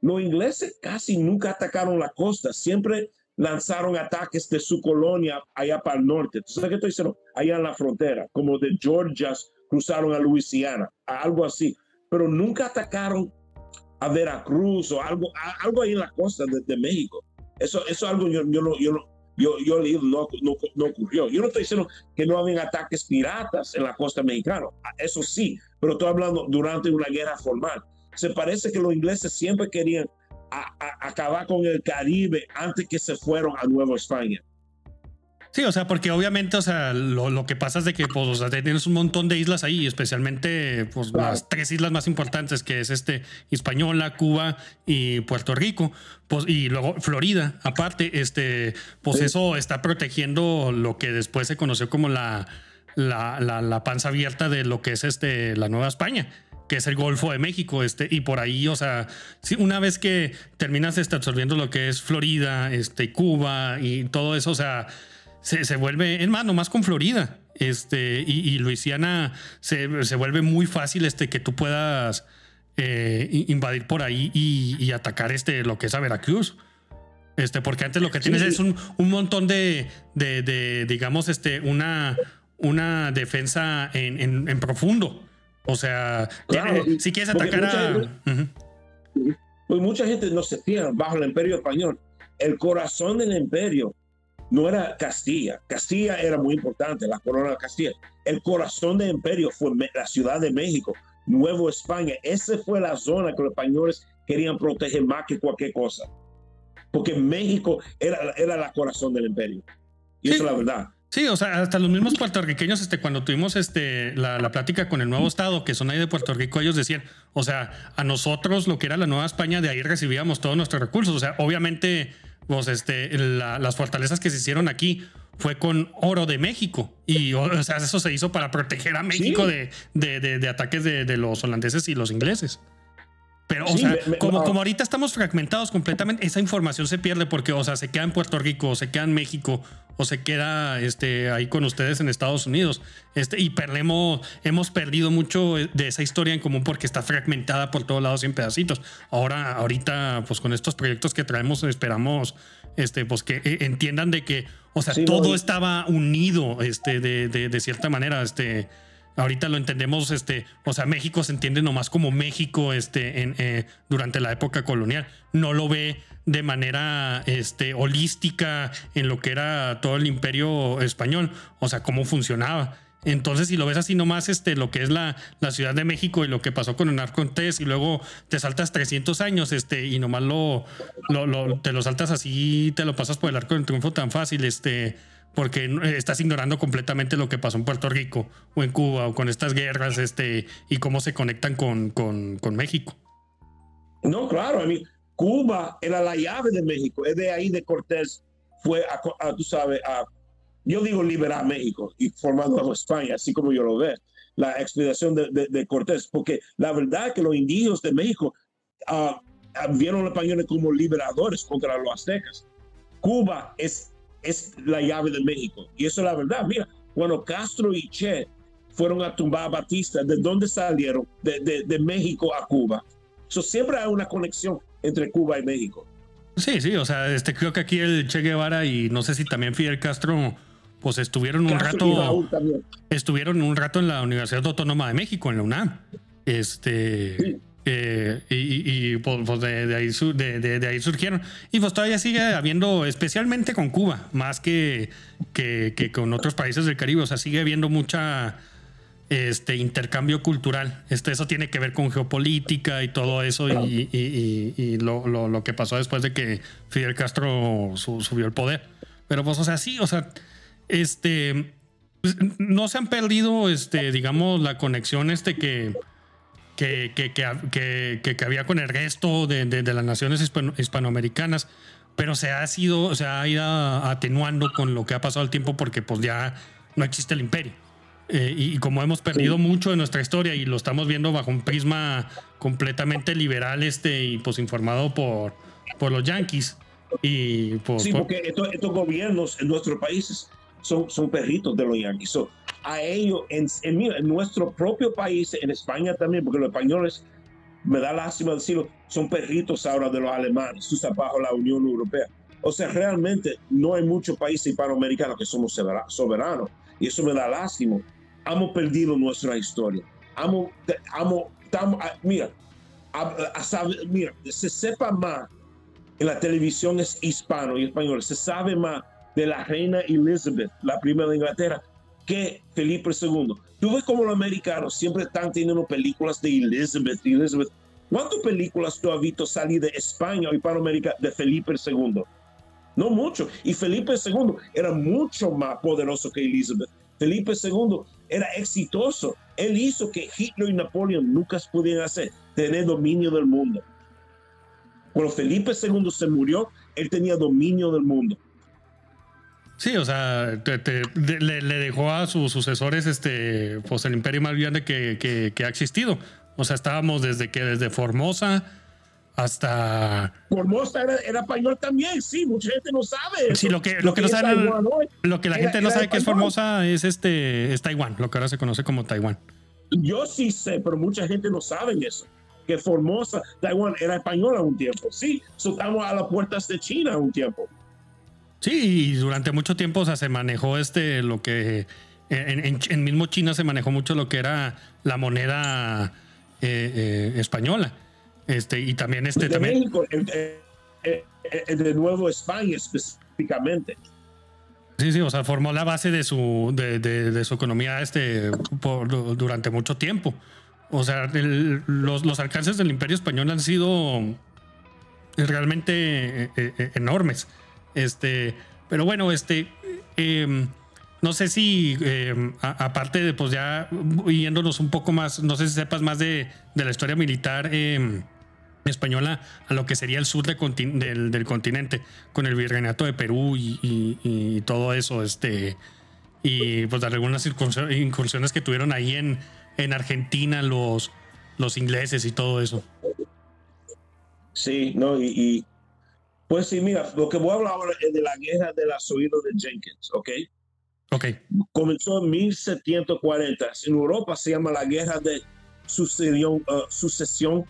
Los ingleses casi nunca atacaron la costa, siempre lanzaron ataques de su colonia allá para el norte. ¿Sabes qué estoy diciendo? Allá en la frontera, como de Georgia cruzaron a Luisiana, algo así. Pero nunca atacaron a Veracruz o algo, algo ahí en la costa de, México. Eso, eso algo yo, yo, no, yo, yo, yo no, no, no, ocurrió. Yo no estoy diciendo que no habían ataques piratas en la costa mexicana. Eso sí, pero estoy hablando durante una guerra formal. Se parece que los ingleses siempre querían acabar con el Caribe antes que se fueron a Nueva España. Sí, o sea, porque obviamente, o sea, lo, que pasa es de que, pues, o sea, tienes un montón de islas ahí, especialmente, pues, las tres islas más importantes, que es este, Hispaniola, Cuba y Puerto Rico, pues, y luego Florida, aparte, este, pues eso está protegiendo lo que después se conoció como la, la, la, la panza abierta de lo que es este, la Nueva España que es el Golfo de México, este, y por ahí, o sea, si una vez que terminas este, absorbiendo lo que es Florida, este, Cuba y todo eso, o sea, se, se vuelve, es más, nomás con Florida, este, y, Luisiana se, se, vuelve muy fácil, este, que tú puedas eh, invadir por ahí y, atacar, este, lo que es a Veracruz. Este, porque antes lo que tienes es un, un montón de, de, de, digamos, este, una, una defensa en, en, en profundo. O sea, si quieres atacar a. Pues mucha gente no se fija bajo el imperio español. El corazón del imperio no era Castilla. Castilla era muy importante, la corona de Castilla. El corazón del imperio fue la Ciudad de México, Nuevo España. Esa fue la zona que los españoles querían proteger más que cualquier cosa. Porque México era, era la corazón del imperio. Y eso es la verdad. Sí, o sea, hasta los mismos puertorriqueños, este, cuando tuvimos este, la, la, plática con el nuevo estado, que son ahí de Puerto Rico, ellos decían, o sea, a nosotros lo que era la Nueva España, de ahí recibíamos todos nuestros recursos. O sea, obviamente, pues, este, las fortalezas que se hicieron aquí fue con oro de México. Y, o sea, eso se hizo para proteger a México de, de, de, de, ataques de los holandeses y los ingleses. Pero, o sea, como, como ahorita estamos fragmentados completamente, esa información se pierde porque, o sea, se queda en Puerto Rico, o se queda en México, o se queda este, ahí con ustedes en Estados Unidos. Este, y perdemos, hemos perdido mucho de esa historia en común porque está fragmentada por todos lados en pedacitos. Ahora, ahorita, pues con estos proyectos que traemos, esperamos este, pues que eh, entiendan de que, o sea, todo estaba unido este, de, de, de cierta manera. Este, Ahorita lo entendemos, este, o sea, México se entiende nomás como México, este, en, eh, durante la época colonial. No lo ve de manera, este, holística en lo que era todo el imperio español, o sea, cómo funcionaba. Entonces, si lo ves así nomás, este, lo que es la, la Ciudad de México y lo que pasó con el Cortés y luego te saltas 300 años, este, y nomás lo, lo, lo, te lo saltas así, te lo pasas por el arco del triunfo tan fácil, este, porque eh, estás ignorando completamente lo que pasó en Puerto Rico o en Cuba o con estas guerras este, y cómo se conectan con, con, con México. No, claro, a mí, Cuba era la llave de México, es de ahí de Cortés, fue a, tú sabes, a, yo digo liberar México y formando a España, así como yo lo veo, la expedición de, de, Cortés, porque la verdad es que los indígenas de México uh, vieron a los españoles como liberadores contra los aztecas. Cuba es es la llave de México. Y eso es la verdad. Mira, cuando Castro y Che fueron a tumbar a Batista, ¿de dónde salieron? De, de, México a Cuba. So, siempre hay una conexión entre Cuba y México. Sí, sí, o sea, este, creo que aquí el Che Guevara y no sé si también Fidel Castro, pues estuvieron un rato. Estuvieron un rato en la Universidad Autónoma de México, en la UNAM. Este. Y, de, ahí surgieron. Y pues todavía sigue habiendo, especialmente con Cuba, más que, que, con otros países del Caribe. O sea, sigue habiendo mucha este, intercambio cultural. Este, eso tiene que ver con geopolítica y todo eso. Y, lo, lo, que pasó después de que Fidel Castro subió el poder. Pero pues, o sea, sí, o sea, este. Pues, no se han perdido, este, digamos, la conexión este que que, que, que, que, había con el resto de, de, las naciones hispanoamericanas, pero se ha sido, se ha ido atenuando con lo que ha pasado el tiempo porque pues ya no existe el imperio. Eh, y, como hemos perdido mucho de nuestra historia y lo estamos viendo bajo un prisma completamente liberal este y pues informado por, por los yanquis. Y sí, porque estos, estos, gobiernos en nuestros países son, son perritos de los yanquis a ellos en, en, nuestro propio país, en España también, porque los españoles, me da lástima decirlo, son perritos ahora de los alemanes, estás bajo la Unión Europea. O sea, realmente no hay muchos países hispanoamericanos que somos soberanos y eso me da lástima. Hemos perdido nuestra historia. Hemos, amo, mira, mira, se sepa más en la televisión es hispano y español, se sabe más de la reina Elizabeth, la primera de Inglaterra, que Felipe II. Tú ves como los americanos siempre están teniendo películas de Elizabeth, Elizabeth. ¿Cuántas películas tú has visto salir de España y para América de Felipe II? No mucho. Y Felipe II era mucho más poderoso que Elizabeth. Felipe II era exitoso. Él hizo que Hitler y Napoleón nunca pudieran hacer, tener dominio del mundo. Cuando Felipe II se murió, él tenía dominio del mundo. Sí, o sea, le, dejó a sus sucesores este, pues el imperio más grande que, que, ha existido. O sea, estábamos desde que desde Formosa hasta. Formosa era, español también, sí, mucha gente no sabe. Sí, lo que, lo, que, no sabe, lo que la gente no sabe que es Formosa es este es Taiwán, lo que ahora se conoce como Taiwán. Yo sí sé, pero mucha gente no sabe eso. Que Formosa, Taiwán era español a un tiempo. Sí, estamos a las puertas de China a un tiempo. Sí, y durante mucho tiempo o sea, se manejó este, lo que en, en, mismo China se manejó mucho lo que era la moneda eh, eh, española. Este, y también este de también. México, el de Nuevo España específicamente. Sí, sí, o sea, formó la base de su, de, de- de su economía este, por- durante mucho tiempo. O sea, el- los, los alcances del Imperio Español han sido realmente eh, eh, enormes. Este, pero bueno, este, em, no sé si, em, aparte de, pues ya yéndonos un poco más, no sé si sepas más de, de la historia militar em, española a lo que sería el sur del, del continente, con el virreinato de Perú y, todo eso, este, y pues algunas incursiones que tuvieron ahí en, en Argentina los, los ingleses y todo eso. Sí, no, y- pues sí, mira, lo que voy a hablar ahora es de la guerra de las oídos de Jenkins, ¿ok? Ok, Comenzó en 1740. En Europa se llama la guerra de sucesión, uh, sucesión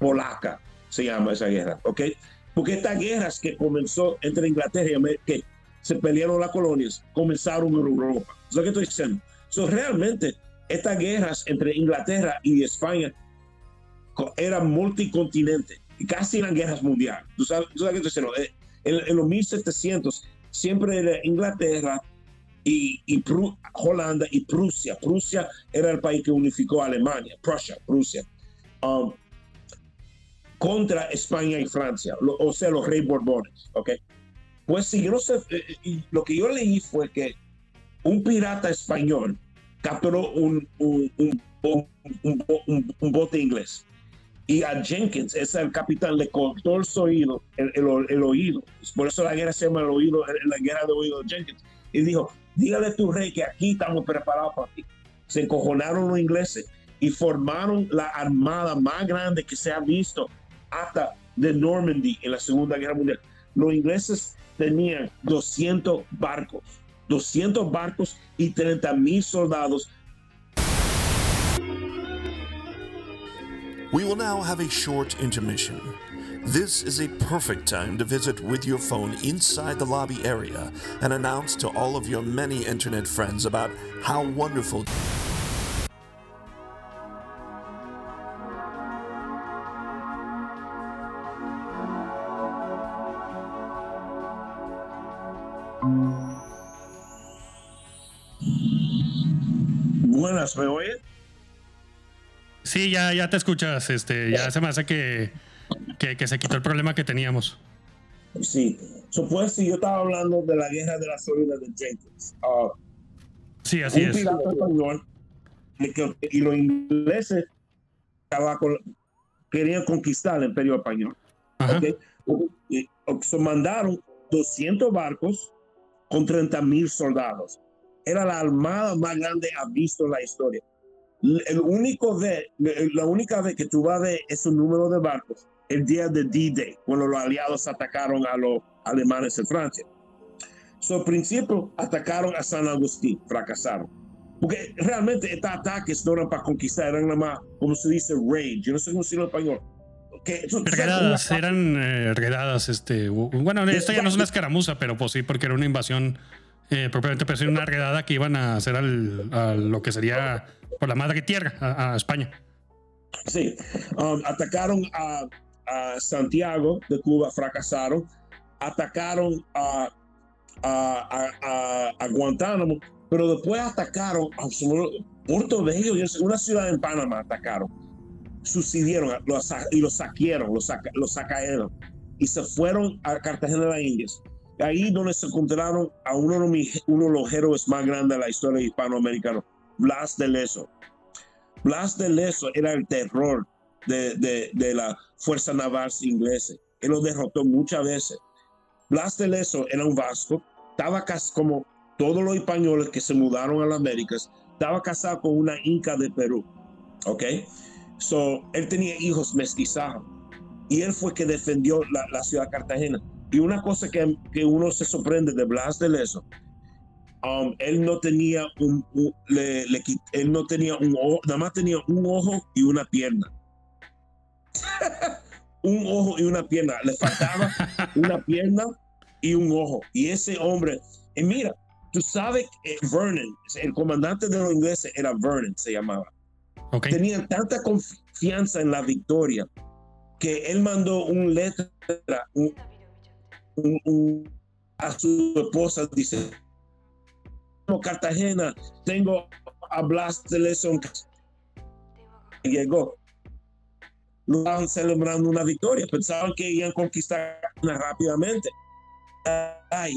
polaca, se llama esa guerra, ¿ok? Porque estas guerras que comenzó entre Inglaterra y América, que se pelearon las colonias, comenzaron en Europa. Es lo que estoy diciendo. So, realmente, estas guerras entre Inglaterra y España eran multicontinentes y casi eran guerras mundiales. ¿Tú sabes, tú sabes estoy diciendo? Eh, En, en los 1700 siempre era Inglaterra y, Holanda y Prusia. Prusia era el país que unificó a Alemania, Prusia, Prusia, um, contra España y Francia, lo- o sea, los reyes Borbones, ¿ok? Pues sí, yo no sé, eh, eh, lo que yo leí fue que un pirata español capturó un- un- un- un bote inglés. Y a Jenkins, es el capitán, le cortó el oído, el, el- el oído. Por eso la guerra se llama el oído, la guerra de oído de Jenkins. Y dijo, dígale a tu rey que aquí estamos preparados para ti. Se encojonaron los ingleses y formaron la armada más grande que se ha visto hasta de Normandy en la Segunda Guerra Mundial. Los ingleses tenían 200 barcos, 200 barcos y 30 mil soldados We will now have a short intermission. This is a perfect time to visit with your phone inside the lobby area and announce to all of your many internet friends about how wonderful Buenas, ¿me oyen? Sí, ya, ya te escuchas, este, ya se me hace que, que, que se quitó el problema que teníamos. Sí. So, pues, sí, yo estaba hablando de la guerra de las oídas de Jenkins. Ah, Sí, así un es. pirata español y y los ingleses con- querían conquistar el imperio español. Ajá. ¿ok? Y, so, mandaron 200 barcos con 30 mil soldados. Era la armada más grande ha visto en la historia. El único vez, la única vez que tú vas a ver ese número de barcos, el día de D-Day, cuando los aliados atacaron a los alemanes en Francia. So, al principio atacaron a San Agustín, fracasaron. Porque realmente estos ataques no eran para conquistar, eran nada más, como se dice, raid. Yo no sé cómo decirlo en español. Que, Redadas, eran eh, redadas, este, bueno, esta ya no es una escaramuza, pero pues sí, porque era una invasión eh, propiamente, pero una redada que iban a hacer al, a lo que sería por la madre tierra, a, a España. Sí, um, atacaron a, a Santiago de Cuba, fracasaron. Atacaron a, a, Guantánamo, pero después atacaron a Puerto Bello, una ciudad en Panamá, atacaron. Sucedieron y lo saquearon, lo, saca, lo sacaron y se fueron a Cartagena de las Indias. Ahí donde se encontraron a uno de, los héroes más grandes de la historia hispanoamericana, Blas de Leso. Blas de Leso era el terror de, la fuerza naval inglesa. Él lo derrotó muchas veces. Blas de Leso era un vasco, estaba casi como todos los españoles que se mudaron a las Américas, estaba casado con una inca de Perú. ¿Ok? So, él tenía hijos mestizados y él fue que defendió la, la ciudad de Cartagena. Y una cosa que, que uno se sorprende de Blas de Leso, um, él no tenía un, un- le- le él no tenía un ojo, nada más tenía un ojo y una pierna. un ojo y una pierna. Le faltaba una pierna y un ojo. Y ese hombre, y mira, tú sabes que Vernon, el comandante de los ingleses era Vernon, se llamaba Ok. tenían tanta confianza en la victoria que él mandó un letra a su esposa, dice, Cartagena, tengo a Blas de Leson. Llegó. Lo estaban celebrando una victoria. Pensaban que iban a conquistar rápidamente. Ay,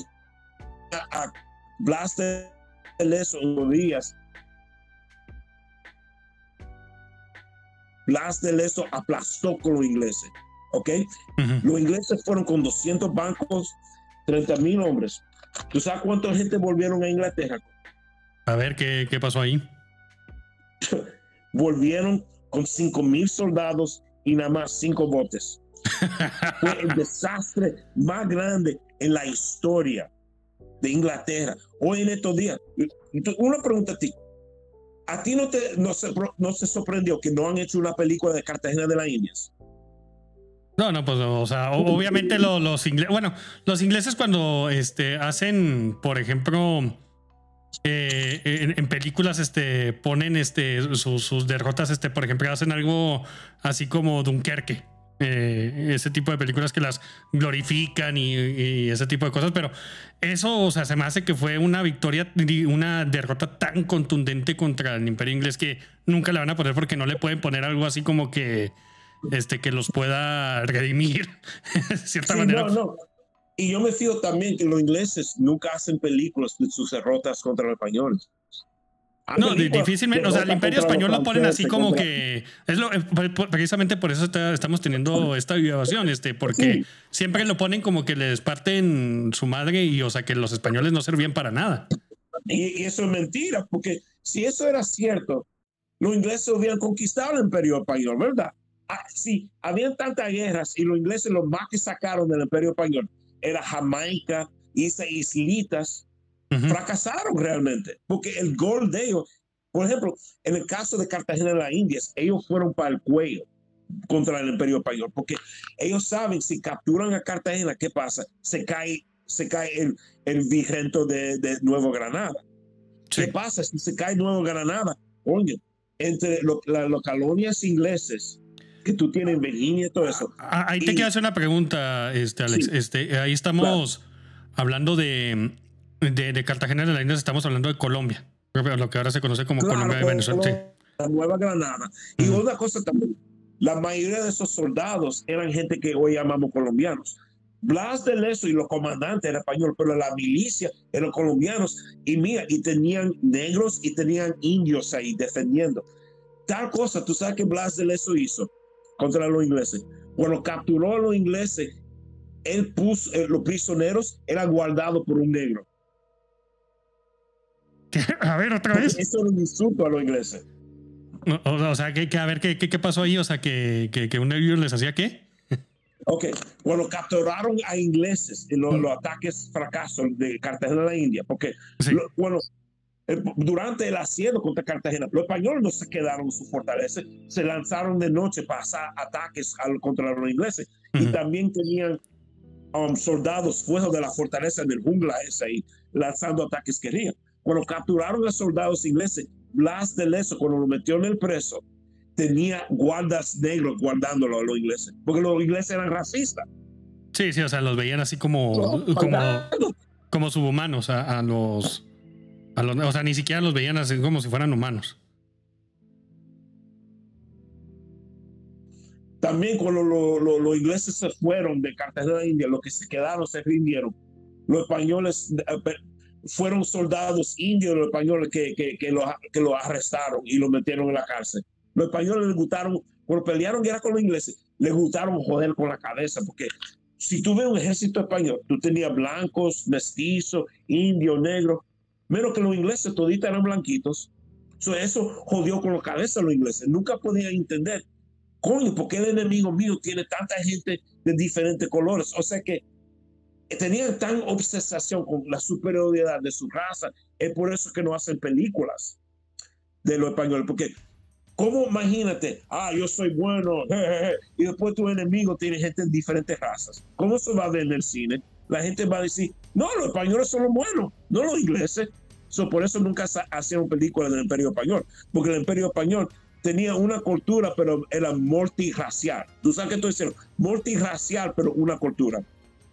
a, Blas de días. Blas de aplastó con los ingleses. ¿Ok? Los ingleses fueron con 200 bancos, 30 mil hombres. ¿Tú sabes cuánta gente volvieron a Inglaterra? A ver, ¿qué, qué pasó ahí? volvieron con 5 mil soldados y nada más 5 botes. Fue el desastre más grande en la historia de Inglaterra. Hoy en estos días, una pregunta a ti. ¿A ti no, te, no, se, no se sorprendió que no han hecho una película de Cartagena de las Indias? No, no, pues, o sea, obviamente los, ingleses, bueno, los ingleses cuando este, hacen, por ejemplo, eh, en, películas, este, ponen este, sus, derrotas, este, por ejemplo, hacen algo así como Dunkerque. Eh, ese tipo de películas que las glorifican y, y, ese tipo de cosas, pero eso, o sea, se me hace que fue una victoria, una derrota tan contundente contra el imperio inglés que nunca le van a poner porque no le pueden poner algo así como que este, que los pueda redimir de cierta manera. No, no. Y yo me fío también que los ingleses nunca hacen películas de sus derrotas contra los españoles. No, difícilmente. O sea, el Imperio Español lo ponen así como que es lo, eh, precisamente por eso estamos teniendo esta violación, este, porque siempre lo ponen como que les parten su madre y, o sea, que los españoles no servían para nada. Y, y eso es mentira, porque si eso era cierto, los ingleses hubieran conquistado el Imperio Español, ¿verdad? Ah, sí, habían tantas guerras y los ingleses lo más que sacaron del imperio español era Jamaica y esas islitas. Fracasaron realmente, porque el gol de ellos, por ejemplo, en el caso de Cartagena de las Indias, ellos fueron para el cuello contra el imperio español, porque ellos saben si capturan a Cartagena, ¿qué pasa? Se cae, se cae el, el vigento de, de Nuevo Granada. ¿Qué pasa si se cae Nuevo Granada? Oye, entre los colonias ingleses que tú tienes en Virginia y todo eso. Ah, ahí te quiero hacer una pregunta, este, Alex. Este, ahí estamos hablando de, de, Cartagena de la India, estamos hablando de Colombia, lo que ahora se conoce como Colombia de Venezuela. La Nueva Granada. Y una cosa también, la mayoría de esos soldados eran gente que hoy llamamos colombianos. Blas de Leso y los comandantes eran españoles, pero la milicia eran colombianos. Y mira, y tenían negros y tenían indios ahí defendiendo. Tal cosa, tú sabes que Blas de Leso hizo contra los ingleses. Cuando capturó a los ingleses, él puso, eh, los prisioneros eran guardados por un negro. A ver, otra vez. Eso era un insulto a los ingleses. O, sea, que, a ver, ¿qué, ¿qué, pasó ahí? O sea, que, que, un negro les hacía qué? Ok, cuando capturaron a ingleses en los, mm. ataques fracasos de Cartagena de la India, porque bueno, eh, durante el asedio contra Cartagena. Los españoles no se quedaron en su fortaleza, se lanzaron de noche para hacer ataques contra los ingleses y también tenían um, soldados fuera de la fortaleza del jungla esa ahí, lanzando ataques querían. Cuando capturaron a soldados ingleses, Blas de Leso, cuando lo metió en el preso, tenía guardas negros guardándolo a los ingleses, porque los ingleses eran racistas. Sí, sí, o sea, los veían así como, como, como subhumanos a los o sea, ni siquiera los veían así como si fueran humanos. También cuando los ingleses se fueron de Cartagena de India, los que se quedaron se rindieron. Los españoles eh, fueron soldados indios, los españoles que, que, que, lo, arrestaron y lo metieron en la cárcel. Los españoles les gustaron, cuando pelearon guerra con los ingleses, les gustaron joder con la cabeza, porque si tú ves un ejército español, tú tenías blancos, mestizos, indios, negros, menos que los ingleses toditos eran blanquitos. eso jodió con la cabeza a los ingleses. Nunca podían entender, coño, ¿por qué el enemigo mío tiene tanta gente de diferentes colores? O sea que tenían tan obsesación con la superioridad de su raza. Es por eso que no hacen películas de los españoles, porque ¿cómo imagínate? Ah, yo soy bueno, y después tu enemigo tiene gente de diferentes razas. ¿Cómo se va a ver en el cine? la gente va a decir, no, los españoles son los buenos, no los ingleses. So, por eso nunca hacían películas del Imperio Español, porque el Imperio Español tenía una cultura, pero era multirracial. Tú sabes que estoy diciendo, multirracial, pero una cultura.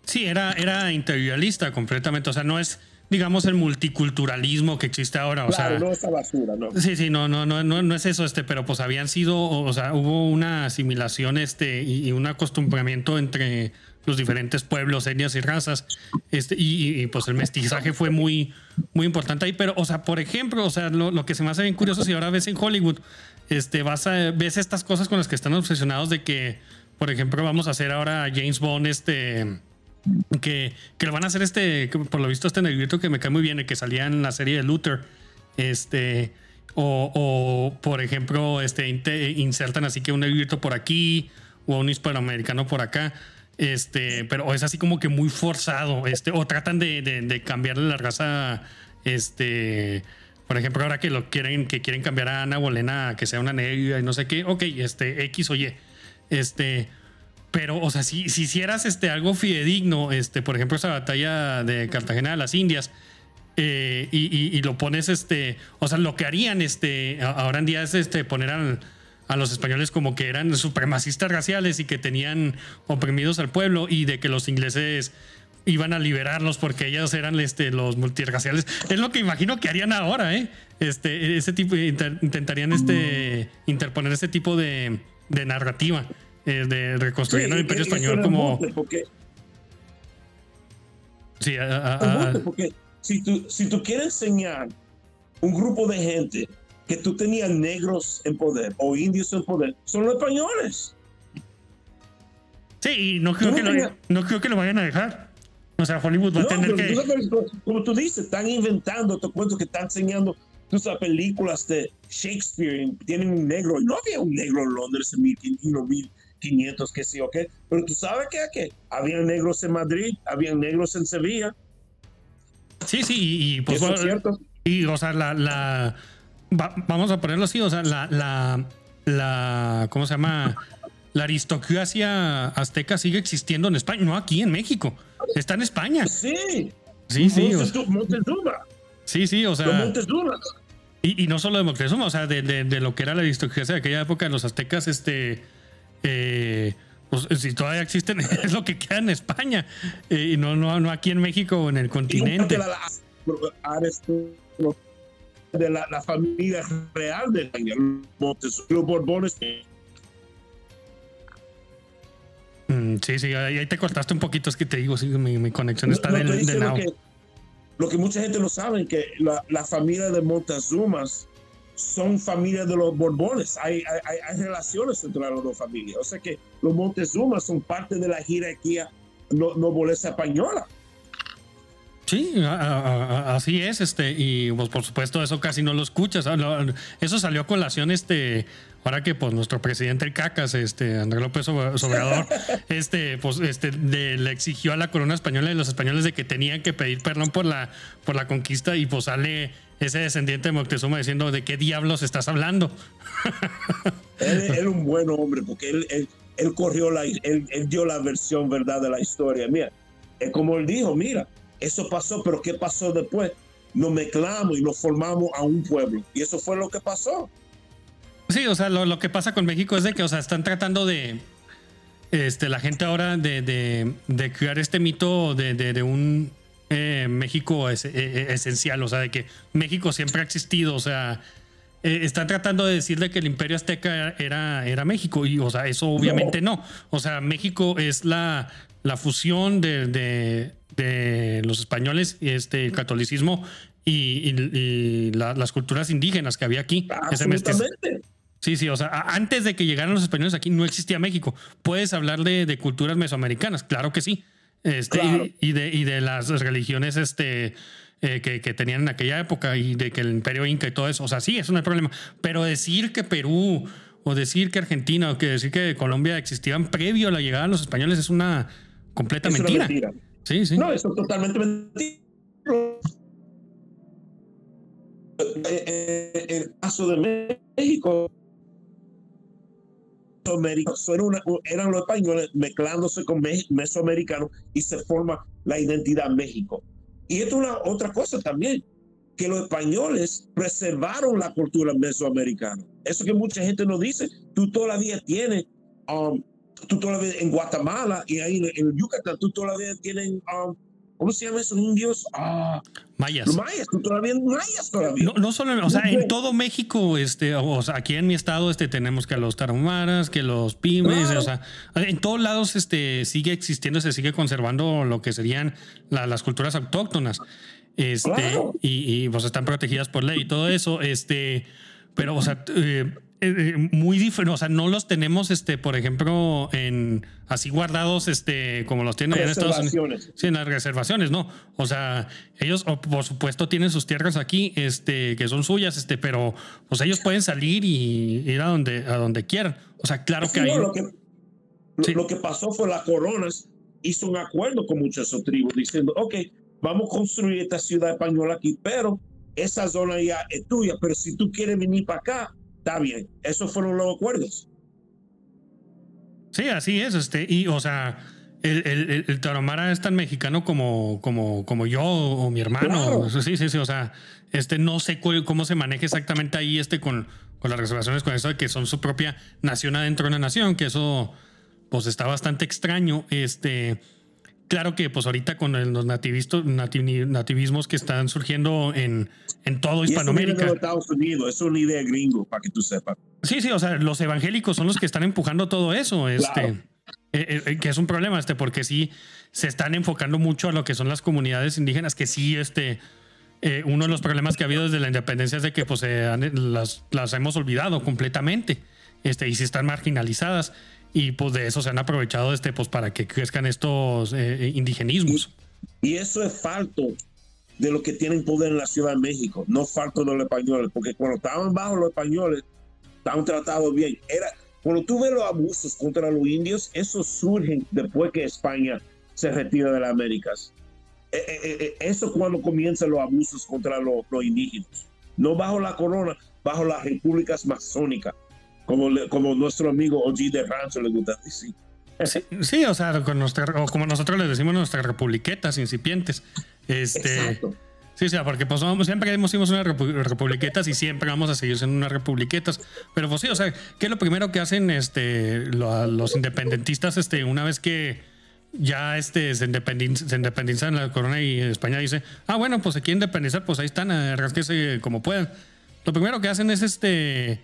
Sí, era, era interiorista completamente. O sea, no es, digamos, el multiculturalismo que existe ahora. O claro, sea, no esa basura, ¿no? Sí, sí, no, no, no, no, no es eso, este, pero pues habían sido, o sea, hubo una asimilación, este, y, y un acostumbramiento entre los diferentes pueblos, etnias y razas. Este, y, y, pues el mestizaje fue muy, muy importante ahí. Pero, o sea, por ejemplo, o sea, lo, lo, que se me hace bien curioso si ahora ves en Hollywood, este, vas a, ves estas cosas con las que están obsesionados de que, por ejemplo, vamos a hacer ahora James Bond, este. Que, que lo van a hacer este, por lo visto, este negrito que me cae muy bien, el que salía en la serie de Luther. Este. O, o por ejemplo, este, insertan así que un negrito por aquí o un hispanoamericano por acá. Este, pero es así como que muy forzado. Este, o tratan de, de, cambiarle la raza. Este. Por ejemplo, ahora que lo quieren, que quieren cambiar a Ana Bolena a que sea una negra y no sé qué. Ok, este, X o Y. Este. Pero, o sea, si, si hicieras este, algo fidedigno, este, por ejemplo, esa batalla de Cartagena de las Indias, eh, y, y, y, lo pones, este, o sea, lo que harían este, ahora en día es este, poner al, a los españoles como que eran supremacistas raciales y que tenían oprimidos al pueblo y de que los ingleses iban a liberarlos porque ellos eran este, los multirraciales. Es lo que imagino que harían ahora, ¿eh? Este, ese tipo, inter, intentarían este, interponer ese tipo de, de narrativa, eh, de reconstruir sí, el imperio español como... Porque, sí, a, a, a, porque si tú, si tú quieres enseñar un grupo de gente que tú tenías negros en poder o indios en poder, son los españoles. Sí, y no creo, no, que, lo, no creo que lo vayan a dejar. O sea, Hollywood va no, a tener que. Tú, como tú dices, están inventando, te cuento que están enseñando sabes, películas de Shakespeare, tienen un negro. No había un negro en Londres en 1500, que sí o qué. Pero tú sabes que, que había negros en Madrid, había negros en Sevilla. Sí, sí, y, y pues. ¿Eso es cierto? Y, o sea, la, la va, vamos a ponerlo así, o sea, la, la, la, ¿cómo se llama? La aristocracia azteca sigue existiendo en España, no aquí en México, está en España. Sí, sí, sí. Montezuma. Sí, sí, o sea. Montezuma. Y, y, no solo de Moctezuma, o sea, de, de, de, lo que era la aristocracia de aquella época, los aztecas, este. Eh, pues, si todavía existen, es lo que queda en España, eh, y no, no, no aquí en México o en el continente. De la, la, familia real de Montezuma, los Borbones. Mm, sí, sí, ahí te cortaste un poquito, es que te digo, sí, mi, mi conexión está no, de, de lo, que, lo que mucha gente no sabe, que la, la familia de Montezumas son familias de los Borbones. Hay, hay, hay, relaciones entre las dos familias. O sea que los Montezumas son parte de la jerarquía no, nobleza española. Sí, a, a, así es, este, y pues por supuesto eso casi no lo escuchas. Eso salió a colación, este, ahora que pues nuestro presidente el Cacas, este, Andrés López Obrador, este, pues, este, de, le exigió a la corona española y los españoles de que tenían que pedir perdón por la, por la conquista, y pues sale ese descendiente de Moctezuma diciendo de qué diablos estás hablando. él era un buen hombre, porque él, él, él corrió la, él, él dio la versión verdad de la historia. Mira, es como él dijo, mira eso pasó, pero ¿qué pasó después? Nos mezclamos y nos formamos a un pueblo. Y eso fue lo que pasó. Sí, o sea, lo, lo que pasa con México es de que, o sea, están tratando de. Este, la gente ahora de, de, de crear este mito de, de un eh, México es, eh, esencial, o sea, de que México siempre ha existido, o sea, eh, están tratando de decirle que el imperio azteca era, era México, y, o sea, eso obviamente no. no. O sea, México es la, la fusión de, de, los españoles, este, el catolicismo y, y, y la, las culturas indígenas que había aquí. Absolutamente. Sí, sí, o sea, antes de que llegaran los españoles aquí no existía México. Puedes hablar de, de culturas mesoamericanas, claro que sí. Este, claro. y, y, de, y de las religiones este, eh, que, que, tenían en aquella época y de que el imperio inca y todo eso. O sea, sí, eso no hay problema. Pero decir que Perú o decir que Argentina o que decir que Colombia existían previo a la llegada de los españoles es una completa es mentira. Una mentira. Sí, sí. No, eso es totalmente mentira. El caso de México, eran, eran los españoles mezclándose con mesoamericanos y se forma la identidad México. Y esto es una otra cosa también. que los españoles preservaron la cultura mesoamericana. Eso que mucha gente nos dice, tú todavía tienes, um, tú todavía en Guatemala y ahí en, Yucatán, tú todavía tienes, um, ¿cómo se llaman esos indios? Ah, mayas. Los mayas, tú todavía mayas todavía. No, no solo, o sea, en todo México, este, o sea, aquí en mi estado, este, tenemos que a los tarahumaras, que los pimes, o sea, en todos lados, este, sigue existiendo, se sigue conservando lo que serían las culturas autóctonas. Este, y, pues están protegidas por ley y todo eso. Este, pero, o sea, eh, eh, muy diferente. O sea, no los tenemos, este, por ejemplo, en así guardados, este, como los tienen en Estados Unidos. Sí, en las reservaciones, no. O sea, ellos, por supuesto, tienen sus tierras aquí, este, que son suyas, este, pero pues ellos pueden salir y ir a donde, a donde quieran. O sea, claro que hay. lo, que, lo que pasó fue la coronas hizo un acuerdo con muchas tribus diciendo, ok, vamos a construir esta ciudad española aquí, pero esa zona ya es tuya, pero si tú quieres venir para acá, está bien. Esos fueron los acuerdos. Sí, así es, este, y o sea, el, el, el, Tarahumara es tan mexicano como, como, como yo o mi hermano. Sí, sí, sí, o sea, este, no sé cómo se maneja exactamente ahí este con, con las reservaciones, con eso de que son su propia nación adentro de una nación, que eso pues está bastante extraño. Este, claro que pues ahorita con los nativistas, nativismos que están surgiendo en, en todo Hispanoamérica. Es Estados Unidos, es una idea gringo, para que tú sepas. Sí, sí, o sea, los evangélicos son los que están empujando todo eso, este, eh, eh, eh, que es un problema, este, porque sí se están enfocando mucho a lo que son las comunidades indígenas, que sí, este, uno de los problemas que ha habido desde la independencia es de que pues las, las hemos olvidado completamente, este, y si están marginalizadas y pues de eso se han aprovechado este, pues, para que crezcan estos eh, eh, indigenismos. Y, eso es falto de lo que tienen poder en la Ciudad de México, no falto de los españoles, porque cuando estaban bajo los españoles, estaban tratados bien. Era, cuando tú ves los abusos contra los indios, esos surgen después que España se retira de las Américas. Eh, eso cuando comienzan los abusos contra los, los indígenas. No bajo la corona, bajo las repúblicas masónicas como, como nuestro amigo OG de Rancho le gusta decir. Sí, o sea, con nuestra, como nosotros le decimos nuestras republiquetas incipientes. Este, Exacto. Sí, o sea, porque pues siempre hemos sido unas republiquetas y siempre vamos a seguir siendo unas republiquetas. Pero pues sí, o sea, ¿qué es lo primero que hacen este, los independentistas este, una vez que ya este, se, independizan la corona y España dice, ah, bueno, pues se quieren independizar, pues ahí están, rasquese como puedan. Lo primero que hacen es este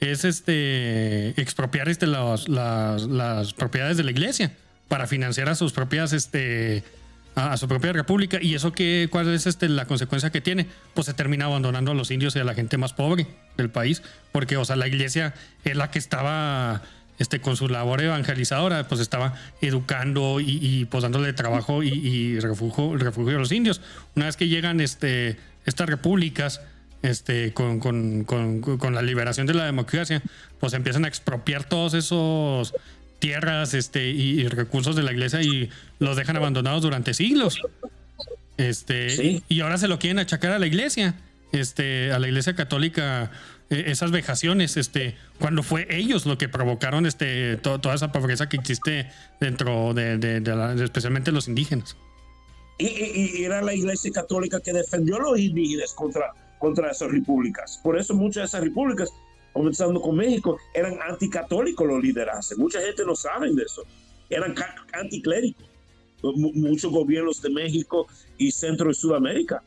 es este expropiar este, las, las, propiedades de la iglesia para financiar a sus propias este a, su propia república. Y eso que cuál es este la consecuencia que tiene pues se termina abandonando a los indios y a la gente más pobre del país porque o sea la iglesia es la que estaba este con su labor evangelizadora pues estaba educando y, pues dándole trabajo y, refugio refugio a los indios. Una vez que llegan este estas repúblicas este, con, con, con, la liberación de la democracia, pues empiezan a expropiar todos esos tierras este, y, recursos de la iglesia y los dejan abandonados durante siglos. Este, Y ahora se lo quieren achacar a la iglesia, este, a la iglesia católica, e, esas vejaciones, este, cuando fue ellos lo que provocaron este, toda esa pobreza que existe dentro de, de, especialmente los indígenas. Y, y, era la iglesia católica que defendió a los indígenas contra contra esas repúblicas. Por eso muchas de esas repúblicas, comenzando con México, eran anticatólicos los liderazgos. Mucha gente no sabe de eso. Eran anticléricos. Muchos gobiernos de México y Centro y Sudamérica.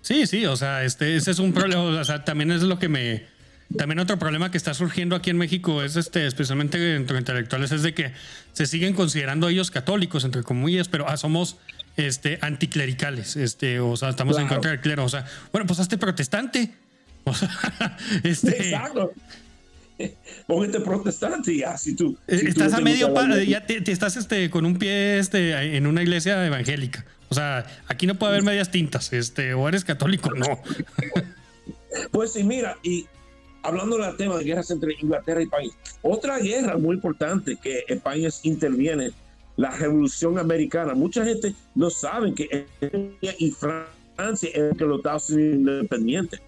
Sí, sí, o sea, este, ese es un problema, o sea, también es lo que me, también otro problema que está surgiendo aquí en México es este, especialmente entre intelectuales, es de que se siguen considerando ellos católicos, entre comillas, pero ah, somos este, anticlericales, este, o sea, estamos en contra del clero, o sea, bueno, pues hazte protestante. O sea, este, Exacto. Póngete protestante y así tú. estás a medio, ya te, estás este, con un pie este, en una iglesia evangélica. O sea, aquí no puede haber medias tintas, este, o eres católico, no. Pues sí, mira, y hablando del tema de guerras entre Inglaterra y país, otra guerra muy importante que España interviene la Revolución Americana. Mucha gente no sabe que España y Francia eran que los Estados Unidos independientes.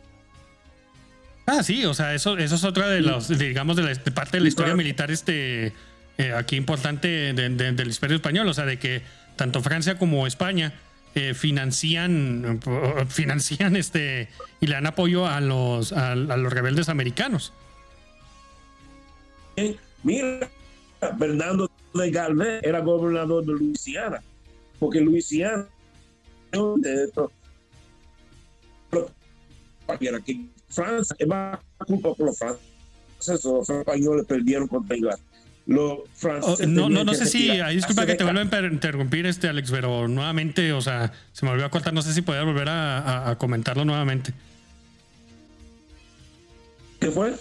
Ah, sí, o sea, eso, eso es otra de los, digamos, de, la, parte de la historia militar este, eh, aquí importante del Imperio Español, o sea, de que tanto Francia como España eh, financian, financian este y le dan apoyo a los, a, los rebeldes americanos. Mira, Fernando de Galvez era gobernador de Luisiana, porque Luisiana que Francia es más culpa por los franceses, los españoles perdieron contra Inglaterra. Los franceses oh, no, no, no sé si, disculpa que te vuelva a interrumpir, este Alex, pero nuevamente, o sea, se me volvió a cortar, no sé si podía volver a, comentarlo nuevamente. ¿Qué fue?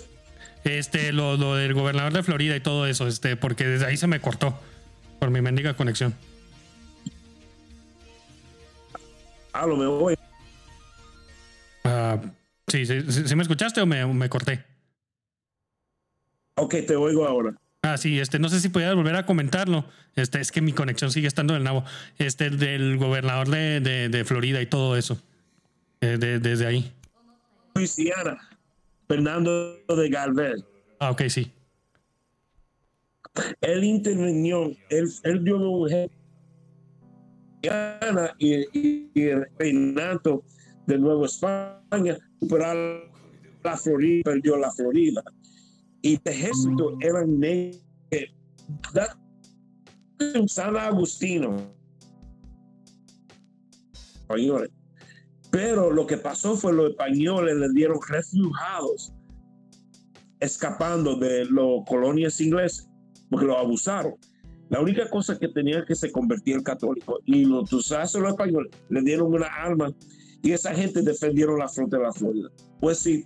Este, lo, lo, del gobernador de Florida y todo eso, este, porque desde ahí se me cortó por mi mendiga conexión. Ah, lo me voy. Ah, sí, sí, me escuchaste o me, me corté? Ok, te oigo ahora. Ah, sí, este, no sé si podías volver a comentarlo. Este, es que mi conexión sigue estando del nabo. Este, del gobernador de, de, Florida y todo eso. Eh, desde ahí. Luisiana, Fernando de Galvez. Ah, ok, sí. Él intervino, él, él dio un y, y, y, el reinato de Nueva España, pero la Florida, perdió la Florida y el ejército eran negros. San Agustino. Pero lo que pasó fue los españoles le dieron refugiados escapando de los colonias ingleses porque lo abusaron. La única cosa que tenía que se convertir en católico y los los españoles le dieron una arma y esa gente defendieron la frontera de la Florida. Pues sí,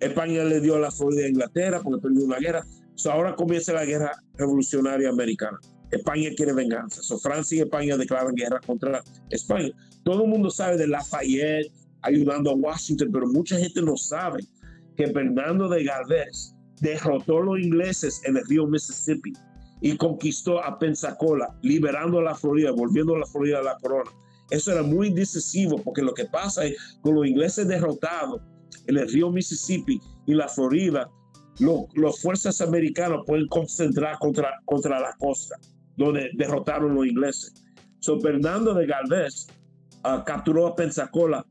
España le dio la Florida a Inglaterra porque perdió una guerra. ahora comienza la guerra revolucionaria americana. España quiere venganza. So, Francia y España declaran guerra contra España. Todo el mundo sabe de Lafayette ayudando a Washington, pero mucha gente no sabe que Fernando de Galvez derrotó a los ingleses en el río Mississippi y conquistó a Pensacola, liberando la Florida, volviendo a la Florida a la corona. Eso era muy decisivo porque lo que pasa es con los ingleses derrotados, en el río Mississippi y la Florida, las fuerzas americanas pueden concentrar contra, contra la costa, donde derrotaron los ingleses. So, Fernando de Galvez ah, capturó a Pensacola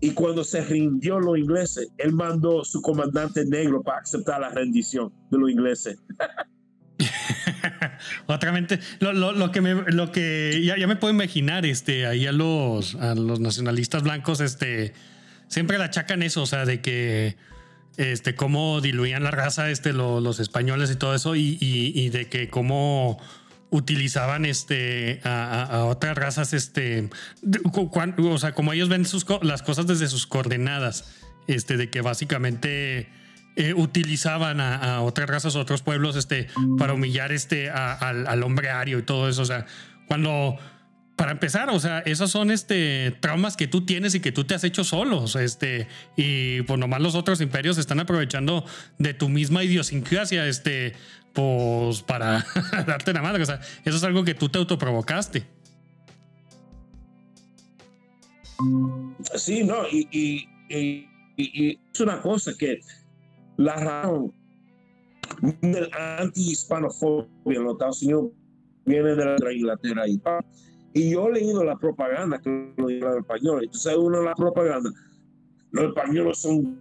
y cuando se rindió los ingleses, él mandó su comandante negro para aceptar la rendición de los ingleses. Otra lo, lo, lo, que me, lo que ya, ya, me puedo imaginar, este, ahí a los, a los nacionalistas blancos, este, siempre le achacan eso, o sea, de que este, cómo diluían la raza este, los españoles y todo eso, y, de que cómo utilizaban este, a, otras razas, este, o sea, como ellos ven sus, las cosas desde sus coordenadas, este, de que básicamente eh, utilizaban a, otras razas, otros pueblos, este, para humillar este, al, al hombre ario y todo eso, o sea, cuando para empezar, o sea, esos son este traumas que tú tienes y que tú te has hecho solos, este, y pues nomás los otros imperios están aprovechando de tu misma idiosincrasia, este, pues para darte la madre, o sea, eso es algo que tú te autoprovocaste. Sí, no, y, es una cosa que la razón del anti-hispanofobia en los Estados Unidos viene de la Inglaterra y y yo he leído la propaganda que lo en español. Entonces, uno la propaganda, los españoles son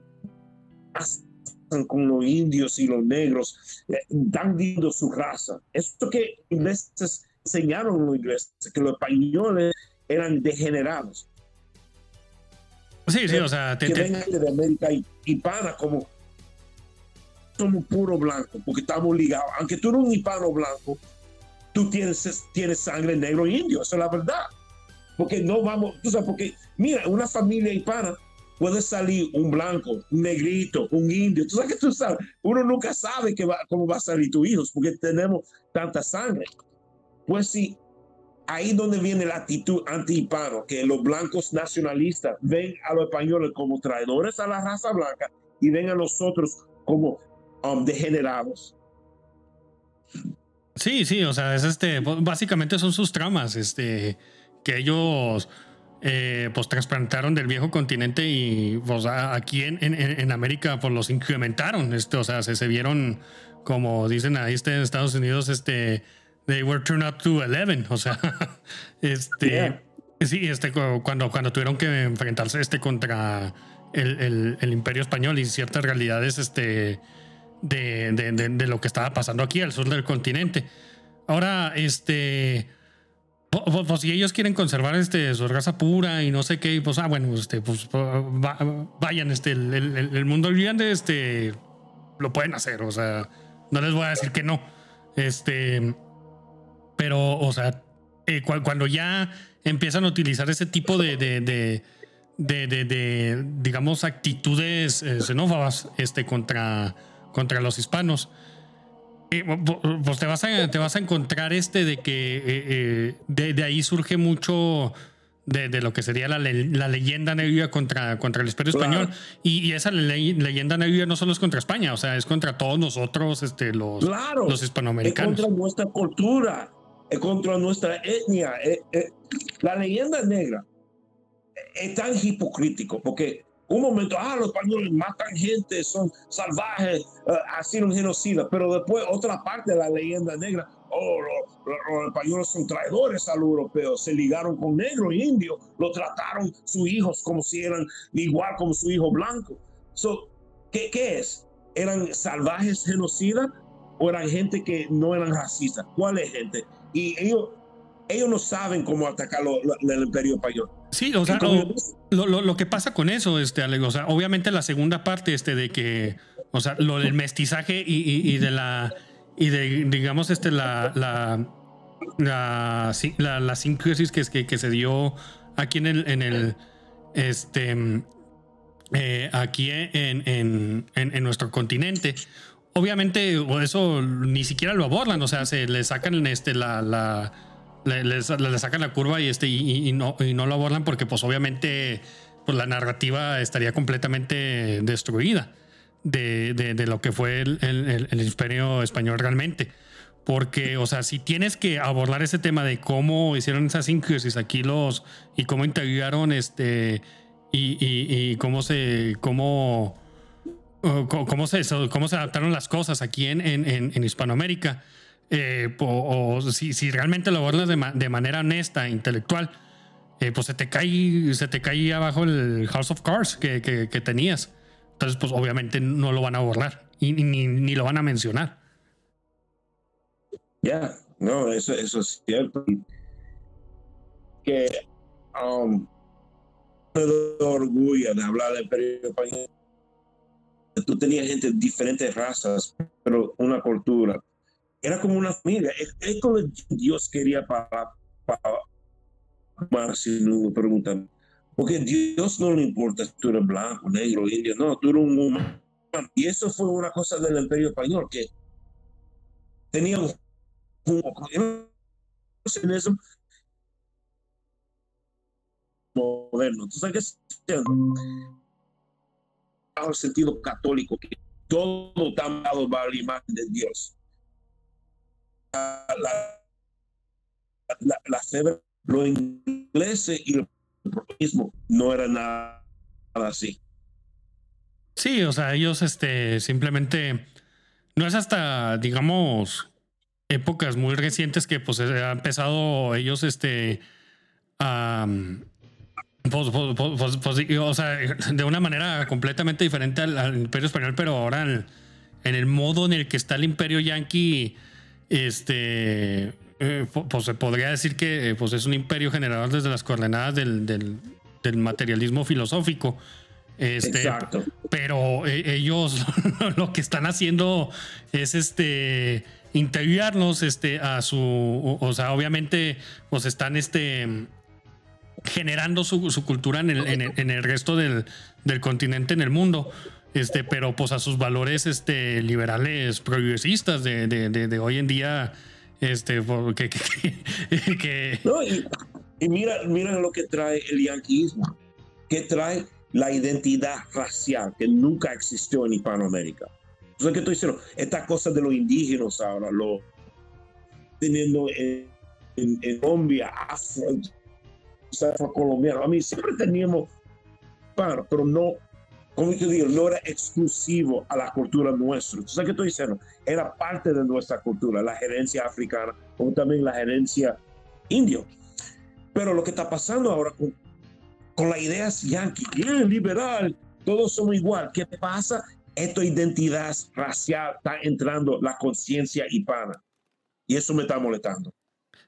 con los indios y los negros, eh, dan viendo su raza. Esto que ingleses enseñaron los ingleses, que los españoles eran degenerados. Sí, sí, o sea, que vengan de América hispana como somos puro blanco, porque estamos ligados. Aunque tú eres un hispano blanco, tú tienes, tienes sangre negro e indio, eso es la verdad. Porque no vamos, tú sabes, porque mira, una familia hispana puede salir un blanco, un negrito, un indio. Tú sabes que tú sabes, uno nunca sabe va, cómo va a salir tu hijo porque tenemos tanta sangre. Pues sí, ahí donde viene la actitud anti-hispano, que los blancos nacionalistas ven a los españoles como traidores a la raza blanca y ven a nosotros como um, degenerados. Sí, sí, o sea, es este, básicamente son sus tramas, este, que ellos eh, pues trasplantaron del viejo continente y pues aquí en, en, América pues los incrementaron, este, o sea, se, se vieron como dicen ahí este, en Estados Unidos, este, they were turned up to 11, o sea, este, Sí, este, cuando, cuando tuvieron que enfrentarse este contra el, el, imperio español y ciertas realidades este, de, de, de, lo que estaba pasando aquí al sur del continente. Ahora, este, pues, si ellos quieren conservar este, su raza pura y no sé qué, pues, ah, bueno, este, pues vayan, este, el, mundo viviente, este, lo pueden hacer, o sea, no les voy a decir que no. Este, pero, o sea, eh, cuando ya empiezan a utilizar ese tipo de, de, de, de digamos, actitudes eh, xenófobas este, contra, contra los hispanos, eh, pues te vas, a, te vas a encontrar este de que de, ahí surge mucho de, de, lo que sería la, la leyenda negra contra, contra el imperio español. Y, esa leyenda negra no solo es contra España, o sea, es contra todos nosotros, este, los, los hispanoamericanos. Es contra nuestra cultura, es contra nuestra etnia. la leyenda negra es tan hipocrítico porque un momento, ah, los españoles matan gente, son salvajes, uh, así un genocida, pero después otra parte de la leyenda negra, oh, los, españoles son traidores a los europeos, se ligaron con negros e indios, lo trataron sus hijos como si eran igual como su hijo blanco. So, ¿qué, ¿Qué es? ¿Eran salvajes genocidas o eran gente que no eran racistas? ¿Cuál es gente? Y ellos, ellos no saben cómo atacar el imperio español. Sí, o sea, lo, lo, lo, que pasa con eso, este, o sea, obviamente la segunda parte, este, de que, o sea, lo del mestizaje y, y, de la, y de, digamos, este, la, la, la, la, la sincresis que, que, que, se dio aquí en el, en el, este, eh, aquí en, en, en, nuestro continente. Obviamente, eso ni siquiera lo abordan, o sea, se le sacan este, la, la le, sacan la curva y, este, y, no, y no lo abordan porque pues obviamente pues, la narrativa estaría completamente destruida de, de, lo que fue el, el, imperio español realmente. Porque, o sea, si tienes que abordar ese tema de cómo hicieron esas incursiones aquí los y cómo integraron este y, y, cómo se cómo, cómo se cómo se adaptaron las cosas aquí en, en, en Hispanoamérica, eh, o, si, si, realmente lo abordas de, manera honesta, intelectual, eh, pues se te cae, se te cae abajo el House of Cards que, que, tenías. Entonces, pues obviamente no lo van a borrar y ni, ni lo van a mencionar. Ya, no, eso, eso es cierto. Que um, orgullo de hablar del periodo español. Tú tenías gente de diferentes razas, pero una cultura era como una familia. Es, como Dios quería para, para me preguntan. Porque Dios no le importa si tú eres blanco, negro, indio, no, tú eres un humano. Y eso fue una cosa del imperio español, que teníamos un moderno. ¿Tú sabes qué es? el sentido católico, que todo está dado para la imagen de Dios la, la, la los ingleses y el mismo no era nada, así. Sí, o sea, ellos este, simplemente no es hasta, digamos, épocas muy recientes que pues han empezado ellos este a pues, pues, pues, o sea, de una manera completamente diferente al, imperio español, pero ahora en, el modo en el que está el imperio yanqui este, eh, pues se podría decir que eh, pues es un imperio generador desde las coordenadas del, del, materialismo filosófico. Este, Exacto. Pero eh, ellos lo que están haciendo es este integrarnos este, a su. O, sea, obviamente, pues están este, generando su, su cultura en el, en el, resto del, del, continente, en el mundo este, pero pues a sus valores este, liberales progresistas de, de, de, hoy en día, este, porque que, y, mira, mira lo que trae el yanquismo, que trae la identidad racial que nunca existió en Hispanoamérica. Entonces, ¿qué estoy diciendo? Esta cosa de los indígenas ahora, lo teniendo en, en, Colombia, afro, colombiano. A mí siempre teníamos, pero no como yo digo, no era exclusivo a la cultura nuestra. ¿Tú sabes qué estoy diciendo? Era parte de nuestra cultura, la gerencia africana, como también la gerencia indio. Pero lo que está pasando ahora con, con las ideas yanqui, bien liberal, todos somos igual. ¿Qué pasa? Esta identidad racial está entrando la conciencia hispana. Y eso me está molestando.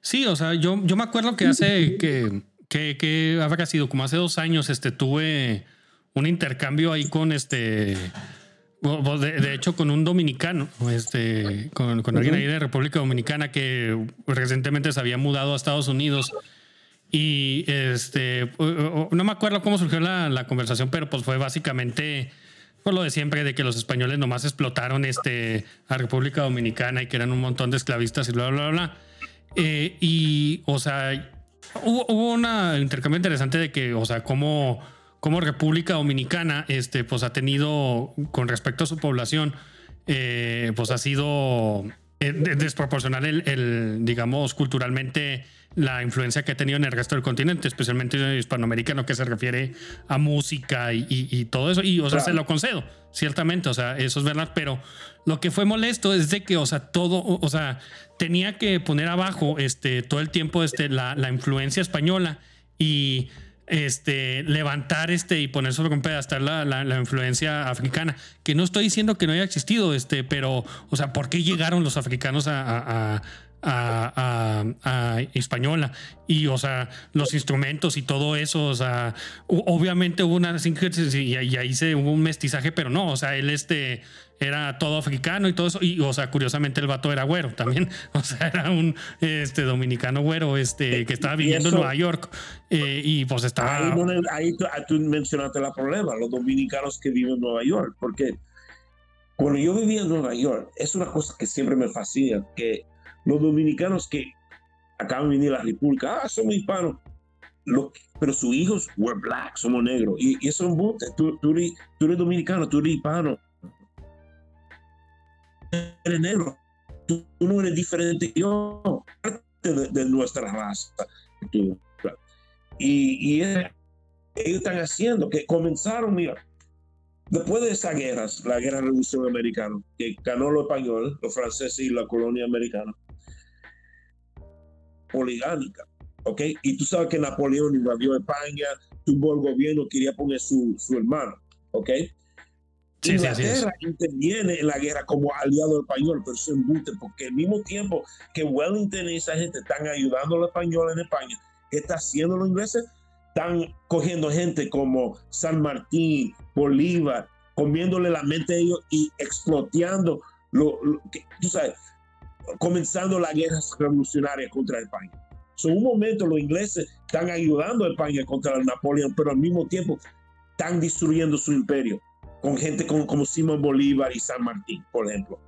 Sí, o sea, yo, yo me acuerdo que hace que, que, que habrá sido como hace dos años, este, tuve un intercambio ahí con este, de, hecho, con un dominicano, este, con, con alguien ahí de República Dominicana que recientemente se había mudado a Estados Unidos. Y este, no me acuerdo cómo surgió la, la conversación, pero pues fue básicamente por lo de siempre, de que los españoles nomás explotaron este, a República Dominicana y que eran un montón de esclavistas y bla, bla, bla. Eh, y, o sea, hubo, hubo un intercambio interesante de que, o sea, cómo, cómo República Dominicana, este, pues ha tenido, con respecto a su población, eh, pues ha sido eh, desproporcional el, el, digamos, culturalmente la influencia que ha tenido en el resto del continente, especialmente en el hispanoamericano, que se refiere a música y, todo eso. Y, o sea, se lo concedo, ciertamente, o sea, eso es verdad, pero lo que fue molesto es de que, o sea, todo, o sea, tenía que poner abajo este, todo el tiempo este, la, la influencia española y este, levantar este y poner sobre un pedestal la, la, influencia africana. Que no estoy diciendo que no haya existido, este, pero, o sea, ¿por qué llegaron los africanos a, a, a, española y o sea los instrumentos y todo eso o sea obviamente hubo una y, y ahí se hubo un mestizaje pero no o sea él este era todo africano y todo eso y o sea curiosamente el vato era güero también o sea era un este dominicano güero este que estaba viviendo en Nueva York eh, y pues estaba ahí, ahí tú, tú mencionaste la problema los dominicanos que viven en Nueva York porque cuando yo vivía en Nueva York es una cosa que siempre me fascina que los dominicanos que acaban de venir a la República, ah, somos hispanos, lo, pero sus hijos were black, somos negros. Y, y eso es un bote. Tú, tú, eres, tú, eres, dominicano, tú eres hispano. Eres negro. Tú, no eres diferente yo. Parte de, nuestra raza. Y, y ellos están haciendo que comenzaron, mira, después de esas guerras, la guerra de la Revolución Americana, que ganó los españoles, los franceses y la colonia americana, poligámica. ¿ok? Y tú sabes que Napoleón invadió España, tuvo el gobierno, quería poner su, su hermano, ¿ok? Sí, Inglaterra sí, interviene en la guerra como aliado español, pero eso embute, porque al mismo tiempo que Wellington y esa gente están ayudando a los españoles en España, ¿qué está haciendo los ingleses? Están cogiendo gente como San Martín, Bolívar, comiéndole la mente a ellos y exploteando lo, lo que, tú sabes, comenzando la guerra revolucionaria contra España. En un momento los ingleses están ayudando a España contra Napoleón, pero al mismo tiempo están destruyendo su imperio con gente como, como Simón Bolívar y San Martín, por ejemplo.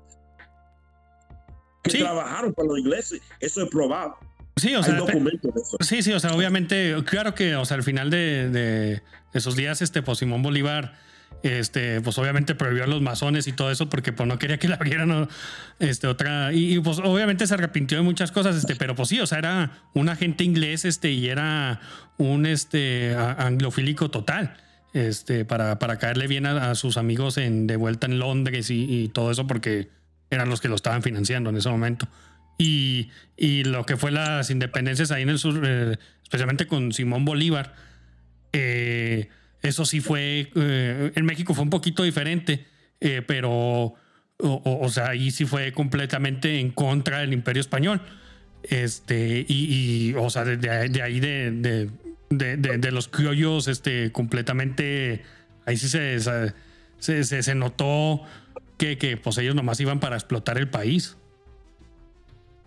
Que sí. trabajaron para los ingleses, eso es probado. Sí, o sea, documentos de eso. sí, sí, o sea, obviamente, claro que, o sea, al final de, de esos días, este, pues Simón Bolívar este, pues obviamente prohibió a los masones y todo eso porque pues no quería que la abrieran este, otra, y, y, pues obviamente se arrepintió de muchas cosas, este, pero pues sí, o sea, era un agente inglés, este, y era un, este, anglofílico total, este, para, para caerle bien a, sus amigos de vuelta en Londres y, todo eso porque eran los que lo estaban financiando en ese momento. Y, y lo que fue las independencias ahí en el sur, eh, especialmente con Simón Bolívar, eh, eso sí fue, eh, en México fue un poquito diferente, eh, pero, o, sea, ahí sí fue completamente en contra del imperio español. Este, y, o sea, de, de ahí de, de, de, los criollos, este, completamente, ahí sí se, se, se, notó que, que, pues ellos nomás iban para explotar el país.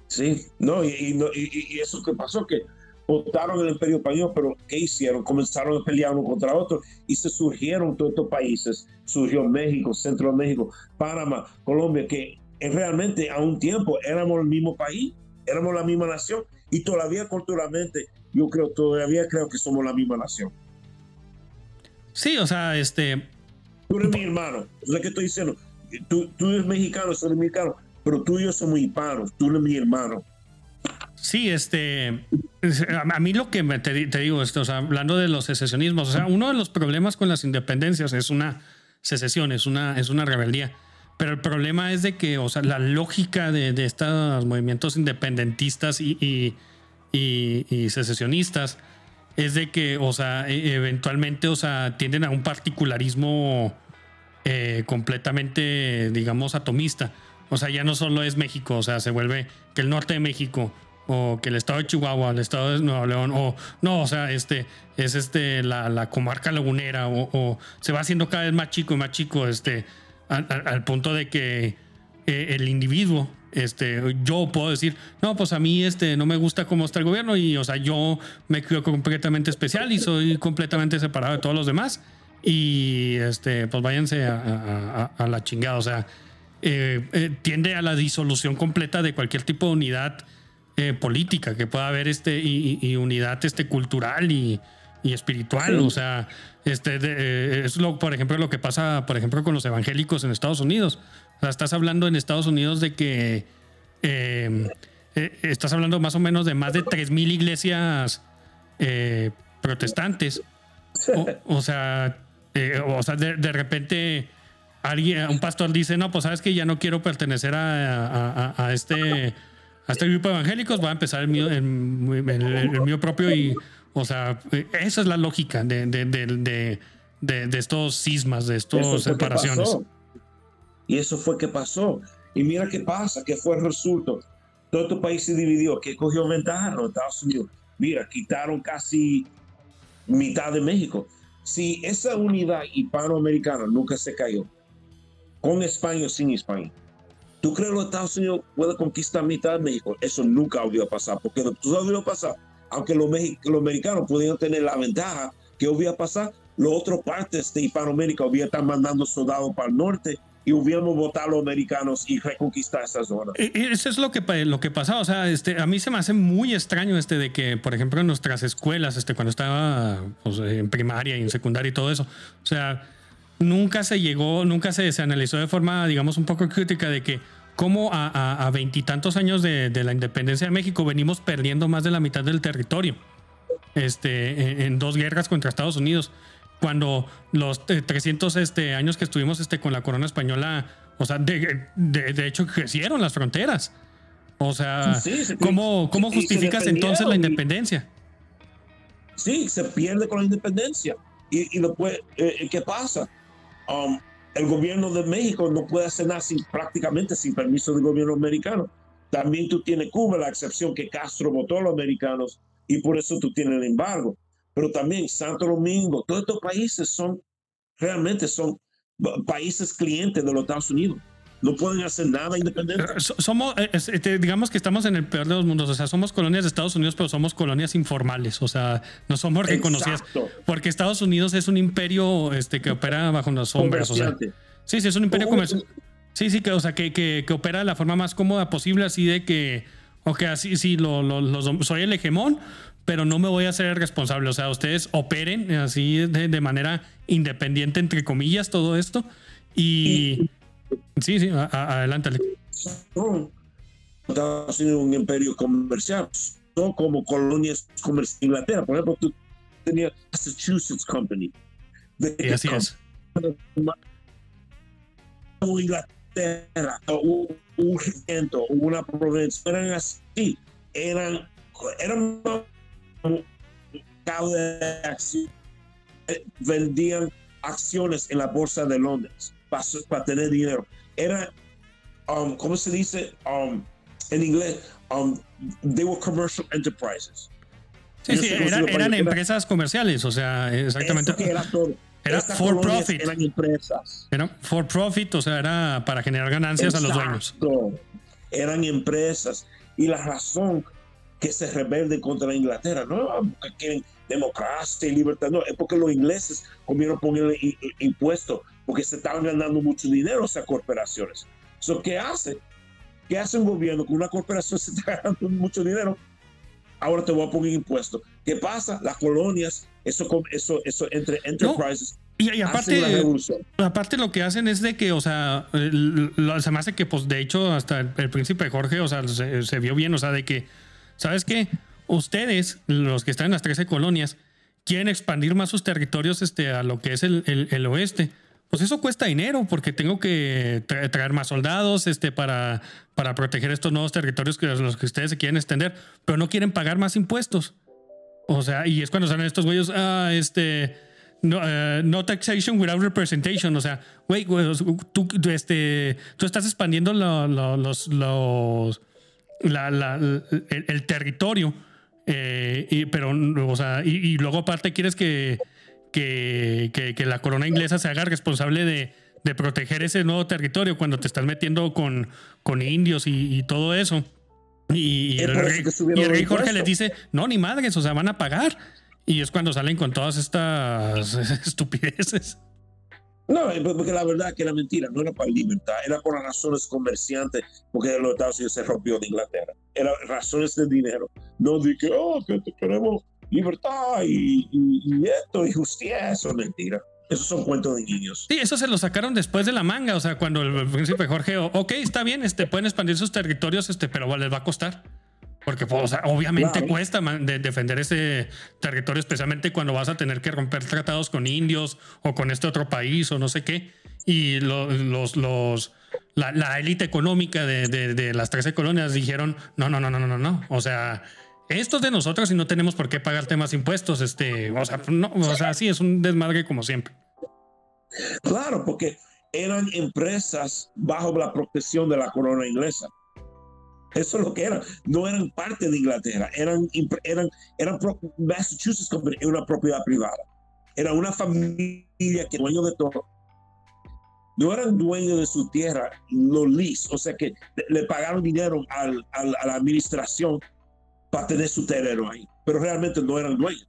Sí, no, y, y, y eso que pasó, que votaron el imperio español, pero ¿qué hicieron? Comenzaron a pelear uno contra otro y se surgieron todos estos países. Surgió México, Centro México, Panamá, Colombia, que realmente a un tiempo éramos el mismo país, éramos la misma nación y todavía culturalmente yo creo, todavía creo que somos la misma nación. Sí, o sea, este... Tú eres mi hermano, es lo que estoy diciendo. Tú, tú eres mexicano, soy mexicano, pero tú y yo somos hispanos, tú eres mi hermano. Sí, este, a mí lo que me, te, te, digo, esto, o sea, hablando de los secesionismos, o sea, uno de los problemas con las independencias es una secesión, es una, es una rebeldía. Pero el problema es de que, o sea, la lógica de, de estos movimientos independentistas y, y, y, secesionistas es de que, o sea, e, eventualmente, o sea, tienden a un particularismo eh, completamente, digamos, atomista. O sea, ya no solo es México, o sea, se vuelve que el norte de México o que el estado de Chihuahua, el estado de Nuevo León, o no, o sea, este es este la, comarca lagunera, o, se va haciendo cada vez más chico y más chico, este, al, punto de que eh, el individuo, este, yo puedo decir, no, pues a mí este no me gusta cómo está el gobierno, y o sea, yo me creo completamente especial y soy completamente separado de todos los demás. Y este, pues váyanse a, la chingada. O sea, eh, eh, tiende a la disolución completa de cualquier tipo de unidad eh, política, que pueda haber este, y, unidad este, cultural y, espiritual. O sea, este, eh, es lo, por ejemplo, lo que pasa, por ejemplo, con los evangélicos en Estados Unidos. O sea, estás hablando en Estados Unidos de que em, eh, estás hablando más o menos de más de 3.000 iglesias protestantes. O, sea, o sea de, repente alguien, un pastor dice, no, pues sabes que ya no quiero pertenecer a este hasta el grupo de evangélicos, va a empezar el mío, el, mío propio y, o sea, esa es la lógica de, de, de, estos sismas, de estas separaciones. Y eso fue que pasó. Y mira qué pasa, que fue el resultado. Todo tu país se dividió, que cogió ventaja los Estados Unidos. Mira, quitaron casi mitad de México. Si esa unidad hispanoamericana nunca se cayó, con España o sin España, ¿Tú crees que los Estados Unidos pueden conquistar mitad de México? Eso nunca hubiera pasado, porque tú sabes lo pasar. Aunque los, los americanos pudieran tener la ventaja que hubiera pasado, las otras partes de Hispanoamérica hubieran estar mandando soldados para el norte y hubiéramos votado a los americanos y reconquistar esa zona. E, e, eso es lo que, lo que pasa. O sea, este, a mí se me hace muy extraño este de que, por ejemplo, en nuestras escuelas, este, cuando estaba pues, en primaria y en secundaria y todo eso, o sea, nunca se llegó, nunca se, se analizó de forma, digamos, un poco crítica de que cómo a veintitantos años de, la independencia de México venimos perdiendo más de la mitad del territorio este, en, dos guerras contra Estados Unidos. Cuando los 300 eh, este, años que estuvimos este, con la corona española, o sea, de, de, hecho crecieron las fronteras. O sea, ¿cómo, cómo justificas entonces la independencia? Sí, se pierde con la independencia. Y, y lo puede, eh, ¿qué pasa? Um, el gobierno de México no puede hacer nada sin, prácticamente sin permiso del gobierno americano. También tú tienes Cuba, la excepción que Castro votó a los americanos y por eso tú tienes el embargo. Pero también Santo Domingo, todos estos países son realmente son países clientes de los Estados Unidos. No pueden hacer nada independiente. Eh, somos, eh, este, digamos que estamos en el peor de los mundos. O sea, somos colonias de Estados Unidos, pero somos colonias informales. O sea, no somos reconocidas. Porque Estados Unidos es un imperio este, que opera bajo las sombras. O sea, sí, sí, es un imperio comercial. Sí, sí, que, o sea, que, que, que, opera de la forma más cómoda posible, así de que, ok, así, sí, lo, lo, soy el hegemón, pero no me voy a hacer responsable. O sea, ustedes operen así de, de manera independiente, entre comillas, todo esto. Y, Sí, sí, Unidos un imperio comercial, no como colonias comerciales. Inglaterra, por ejemplo, tú tenías Massachusetts Company. y así es. Inglaterra, un, un una provincia, eran así, eran, eran de acción, vendían acciones en la bolsa de Londres para, tener dinero. Era, um, ¿cómo se dice um, en inglés? Um, they were commercial enterprises. Sí, sí, eran empresas comerciales, o sea, exactamente. era todo. Era for profit. Eran empresas. Era for profit, o sea, era para generar ganancias a los dueños. Eran empresas. Y la razón que se rebelde contra la Inglaterra, no porque quieren democracia y libertad, no, es porque los ingleses comieron poner impuestos porque se estaban ganando mucho dinero esas corporaciones. So, ¿Qué hace? ¿Qué hace un gobierno con una corporación se está ganando mucho dinero? Ahora te voy a poner impuestos. ¿Qué pasa? Las colonias, eso, eso, eso entre enterprises. Y, aparte, aparte lo que hacen es de que, o sea, se me hace que, pues, de hecho, hasta el, príncipe Jorge, o sea, se, vio bien, o sea, de que, ¿sabes qué? Ustedes, los que están en las 13 colonias, quieren expandir más sus territorios este, a lo que es el, el, oeste pues eso cuesta dinero porque tengo que traer más soldados este, para, para proteger estos nuevos territorios que los que ustedes se quieren extender, pero no quieren pagar más impuestos. O sea, y es cuando salen estos güeyes, ah, este, no, eh, taxation without representation. O sea, güey, tú, este, tú estás expandiendo los, los, el, territorio, eh, y, pero, o sea, y, luego aparte quieres que, que, que, la corona inglesa se haga responsable de, de, proteger ese nuevo territorio cuando te estás metiendo con, con indios y todo eso. Y, el, rey, Jorge les dice, no, ni madres, o sea, van a pagar. Y es cuando salen con todas estas estupideces. No, eh, porque la verdad que era mentira, no era para libertad, era por las razones comerciantes, porque los Estados Unidos se rompió de Inglaterra. Eran razones de dinero, no de que, oh, que queremos libertad y, y, esto y justicia, eso es mentira. Esos son cuentos de niños. Sí, eso se lo sacaron después de la manga. O sea, cuando el príncipe Jorge, ok, está bien, este, pueden expandir sus territorios, este, pero les va a costar. Porque, pues, obviamente cuesta defender ese territorio, especialmente cuando vas a tener que romper tratados con indios o con este otro país o no sé qué. Y los, los, la élite económica de, de, las 13 colonias dijeron, no, no, no, no, no, no. O sea, esto es de nosotros y no tenemos por qué pagarte más impuestos. Este, o sea, no, o sea, sí, es un desmadre como siempre. Claro, porque eran empresas bajo la protección de la corona inglesa. Eso es lo que eran. No eran parte de Inglaterra. Eran, eran, eran Massachusetts Company, una propiedad privada. Era una familia que dueño de todo. No eran dueños de su tierra, los lis. O sea que le pagaron dinero al, a la administración para tener su terreno ahí. Pero realmente no eran dueños.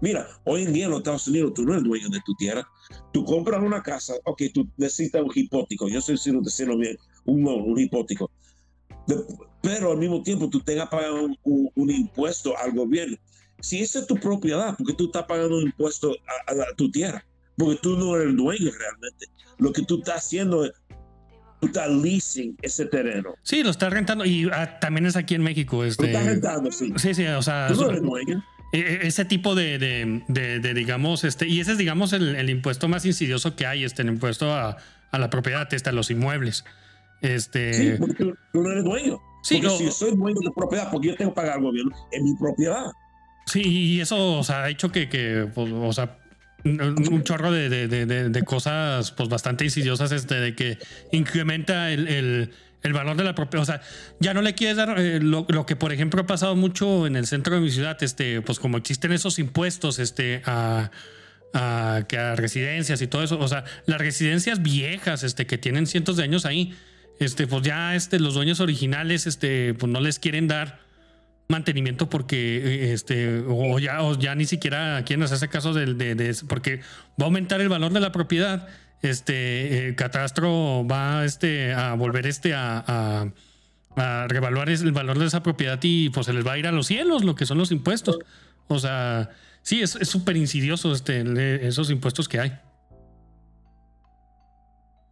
Mira, hoy en día en los Estados Unidos tú no eres dueño de tu tierra. Tú compras una casa, ok, tú necesitas un hipótico. Yo sé si no un, un hipótico. Pero al mismo tiempo tú tengas que pagar un, impuesto al gobierno. Si esa es tu propiedad, porque tú estás pagando un impuesto a, tu tierra? Porque tú no eres el dueño realmente. Lo que tú estás haciendo es tú estás leasing ese terreno. Sí, lo estás rentando y ah, también es aquí en México. Este, lo estás rentando, sí. Sí, sí, o sea. Tú no eres dueño. E, e, ese tipo de, de, digamos, este, y ese es, digamos, el, impuesto más insidioso que hay, este, el impuesto a, a la propiedad, este, a los inmuebles. Este... Sí, porque tú, no eres dueño. Sí, porque si yo soy dueño de propiedad, porque yo tengo que pagar al gobierno, es mi propiedad. Sí, y eso, o sea, ha hecho que, que pues, o sea, un chorro de, de, cosas, pues, bastante insidiosas, este, de que incrementa el el valor de la propiedad. O sea, ya no le quieres dar eh, lo, que, por ejemplo, ha pasado mucho en el centro de mi ciudad, este, pues como existen esos impuestos, este, a, que a residencias y todo eso. O sea, las residencias viejas, este, que tienen cientos de años ahí, este, pues ya este, los dueños originales, este, pues no les quieren dar mantenimiento porque eh, este o ya o ya ni siquiera quieren hacerse caso de, de, porque va a aumentar el valor de la propiedad este eh, Catastro va este, a volver este a, a, revaluar el valor de esa propiedad y pues se les va a ir a los cielos lo que son los impuestos. O sea, sí, es súper insidioso este, esos impuestos que hay.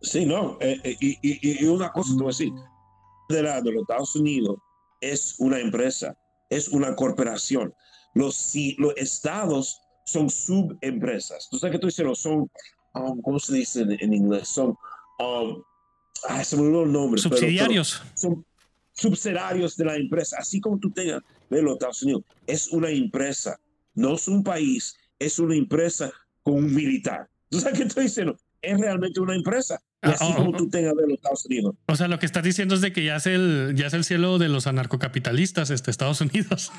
Sí, no, eh, eh, y, una cosa te voy a decir, de, la, de los Estados Unidos es una empresa, es una corporación. Los, los estados son subempresas. Tú sabes que tú dices, son Um, ¿cómo se dice en, inglés? Son, um, se me olvidó el nombre. Subsidiarios. son subsidiarios de la empresa, así como tú tengas de los Estados Unidos. Es una empresa, no es un país, es una empresa con un militar. ¿Tú sabes qué estoy diciendo? Es realmente una empresa. Y así ah, como oh, tú tengas de los Estados Unidos. O sea, lo que estás diciendo es de que ya es el, ya es el cielo de los anarcocapitalistas, este, Estados Unidos.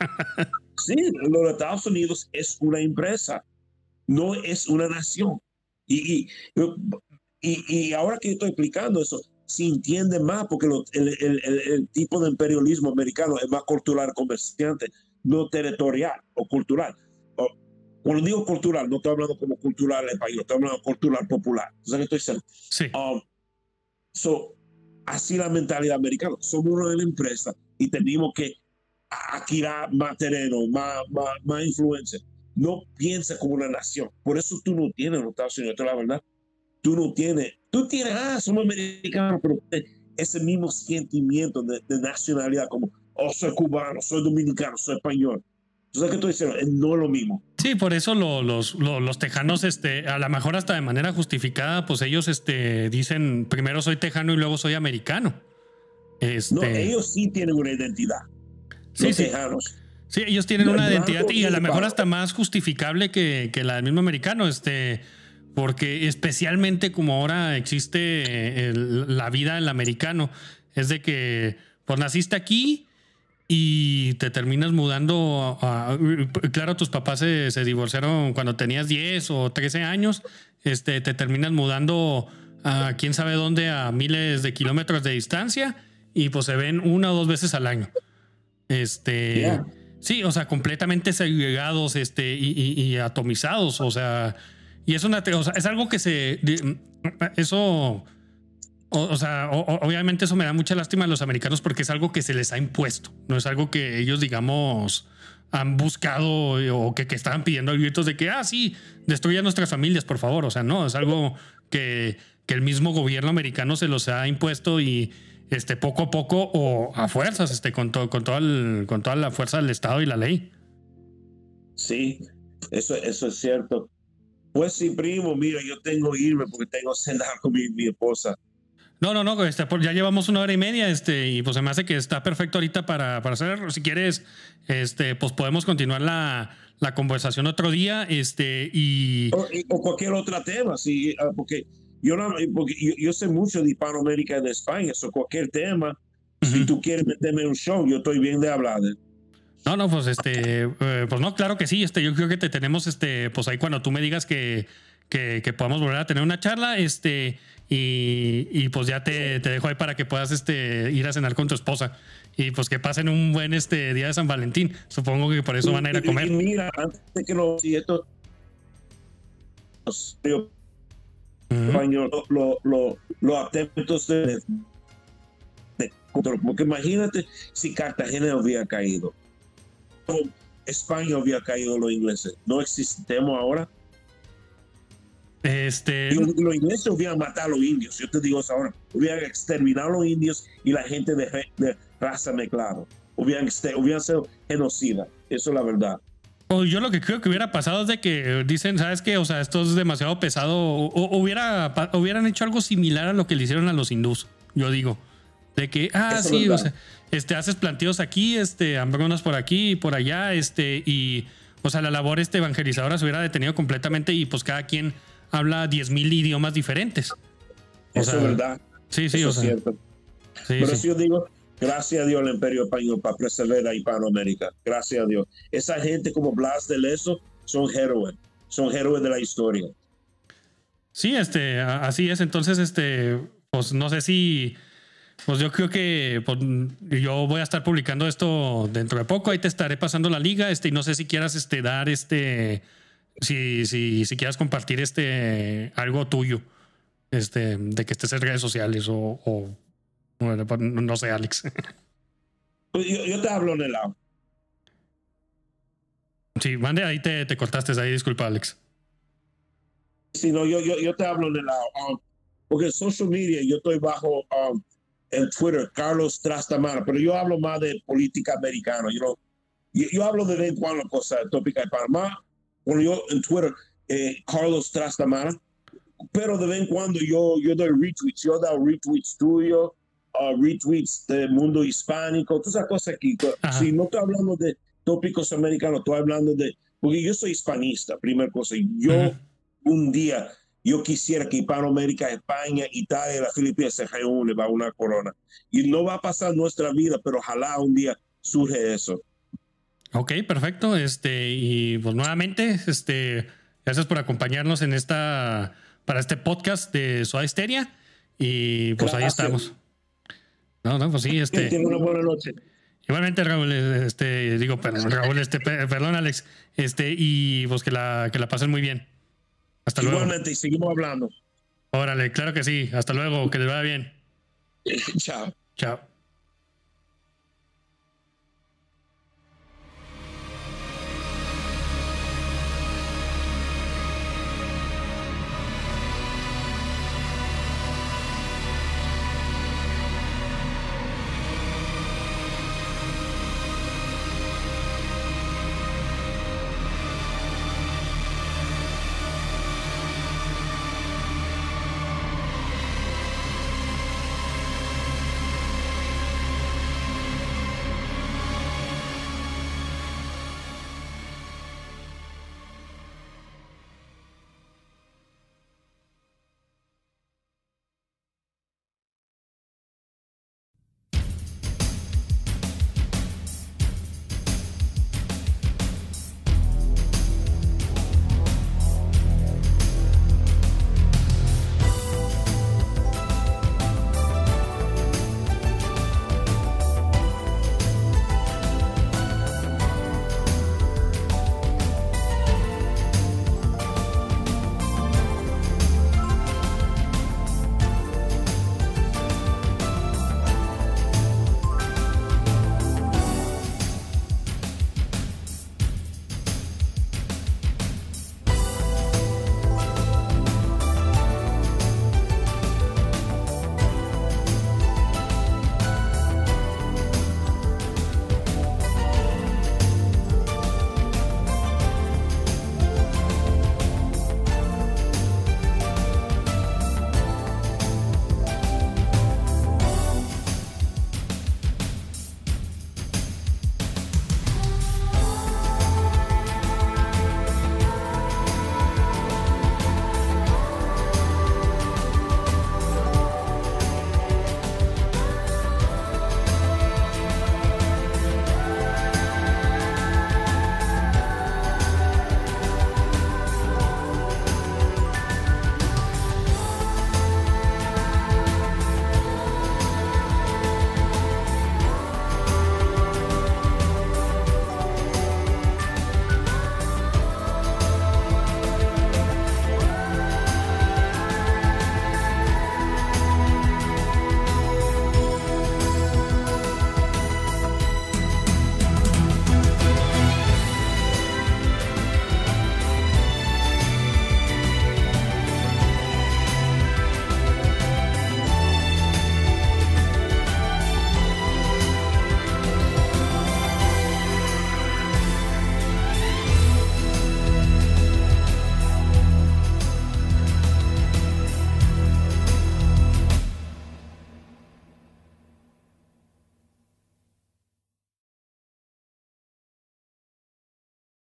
sí, los Estados Unidos es una empresa, no es una nación. Y, y, y, ahora que estoy explicando eso, se entiende más porque el, el, el, tipo de imperialismo americano es más cultural comerciante, no territorial o cultural. Cuando digo cultural, no estoy hablando como cultural español, estoy hablando cultural popular. ¿Sabes qué estoy diciendo? Sí. Um, so, así la mentalidad americana. Somos una de la empresa y tenemos que adquirir más terreno, más, más, más influencia no piensa como una nación. Por eso tú no tienes los Estados Unidos, la verdad. Tú no tienes, tú tienes, ah, somos americanos, pero ese mismo sentimiento de, nacionalidad, como, oh, soy cubano, soy dominicano, soy español. ¿Tú sabes qué estoy diciendo? No es lo mismo. Sí, por eso los, los, tejanos, este, a lo mejor hasta de manera justificada, pues ellos este, dicen primero soy tejano y luego soy americano. Este, no, ellos sí tienen una identidad. Sí, los tejanos. Sí, ellos tienen una identidad y a lo mejor hasta más justificable que, que, la del mismo americano, este, porque especialmente como ahora existe la vida del americano, es de que pues naciste aquí y te terminas mudando. A, claro, tus papás se, se, divorciaron cuando tenías 10 o 13 años, este, te terminas mudando a quién sabe dónde a miles de kilómetros de distancia y pues se ven una o dos veces al año. Este. Sí, o sea, completamente segregados este, y, atomizados. O sea, y es una. O sea, es algo que se. Eso. O, sea, obviamente eso me da mucha lástima a los americanos porque es algo que se les ha impuesto. No es algo que ellos, digamos, han buscado o que, que estaban pidiendo gritos de que, ah, sí, destruyan nuestras familias, por favor. O sea, no, es algo que, que el mismo gobierno americano se los ha impuesto y, este, poco a poco o a fuerzas, este, con, con, con toda la fuerza del Estado y la ley. Sí, eso, eso es cierto. Pues sí, primo, mira, yo tengo que irme porque tengo cenar con mi, esposa. No, no, no, este, ya llevamos una hora y media, este, y pues se me hace que está perfecto ahorita para, para hacer, si quieres, este, pues podemos continuar la, la conversación otro día, este, y... O, cualquier otro tema, sí, ah, porque yo, no, porque yo, sé mucho de Hispanoamérica y de España, eso cualquier tema. Si tú quieres meterme en un show, yo estoy bien de hablar. No, no, pues este, eh, pues no, claro que sí. Este, yo creo que te tenemos, este, pues ahí cuando tú me digas que, que, que podamos volver a tener una charla, este, y, y pues ya te, te, dejo ahí para que puedas este, ir a cenar con tu esposa y pues que pasen un buen este día de San Valentín. Supongo que por eso van a ir a comer. mira, antes de que lo si esto español, los lo, lo atentos de, porque imagínate si Cartagena hubiera caído, España hubiera caído los ingleses, no existemos ahora. Este... los, ingleses hubieran matado a los indios, yo te digo eso ahora, hubieran exterminado a los indios y la gente de, de raza mezclada, hubieran, hubieran sido genocida, eso es la verdad. O yo lo que creo que hubiera pasado es de que dicen, ¿sabes qué? O sea, esto es demasiado pesado. O, hubiera, hubieran hecho algo similar a lo que le hicieron a los hindús. Yo digo. De que, ah, sí, o sea, este, haces planteos aquí, este, hambronas por aquí y por allá, este, y, o sea, la labor este evangelizadora se hubiera detenido completamente y pues cada quien habla 10.000 idiomas diferentes. Eso es verdad. Sí, sí, o sea. Cierto. Pero si yo digo, Gracias a Dios el Imperio Español para preservar a Hispanoamérica. Gracias a Dios. Esa gente como Blas de Leso son héroes, son héroes de la historia. Sí, este, así es. Entonces, este, pues no sé si, pues yo creo que pues, yo voy a estar publicando esto dentro de poco. Ahí te estaré pasando la liga, este, y no sé si quieras, este, dar, este, si, si, si quieras compartir, este, algo tuyo, este, de que estés en redes sociales o bueno, pues, no sé, Alex. Pues, yo, te hablo en el lado. Sí, mande, ahí te, te cortaste, ahí disculpa, Alex. Sí, no, yo, yo, yo te hablo en el lado. Um, porque en social media yo estoy bajo um, en Twitter, Carlos Trastamara, pero yo hablo más de política americana. You yo, yo, hablo de vez en cuando cosas tópicas de Panamá. Yo en Twitter, eh, Carlos Trastamara, pero de vez en cuando yo, yo doy retweets. Yo doy retweets tuyos retweets del mundo hispánico, todas esas cosas aquí. Si no estoy hablando de tópicos americanos, estoy hablando de, porque yo soy hispanista, primera cosa, yo un día, yo quisiera que Hispanoamérica, España, Italia las Filipinas se reúnen para una corona. Y no va a pasar nuestra vida, pero ojalá un día surge eso. Ok, perfecto. Este, y pues nuevamente, este, gracias por acompañarnos en esta, para este podcast de Soda Histeria. Y pues ahí estamos. No, no, pues sí, este. Tiene una buena noche. Igualmente, Raúl, este, digo, perdón, Raúl, este, perdón, Alex, este, y pues que la, que la pasen muy bien. Hasta luego. Igualmente, y seguimos hablando. Órale, claro que sí. Hasta luego, que les vaya bien. Chao. Chao.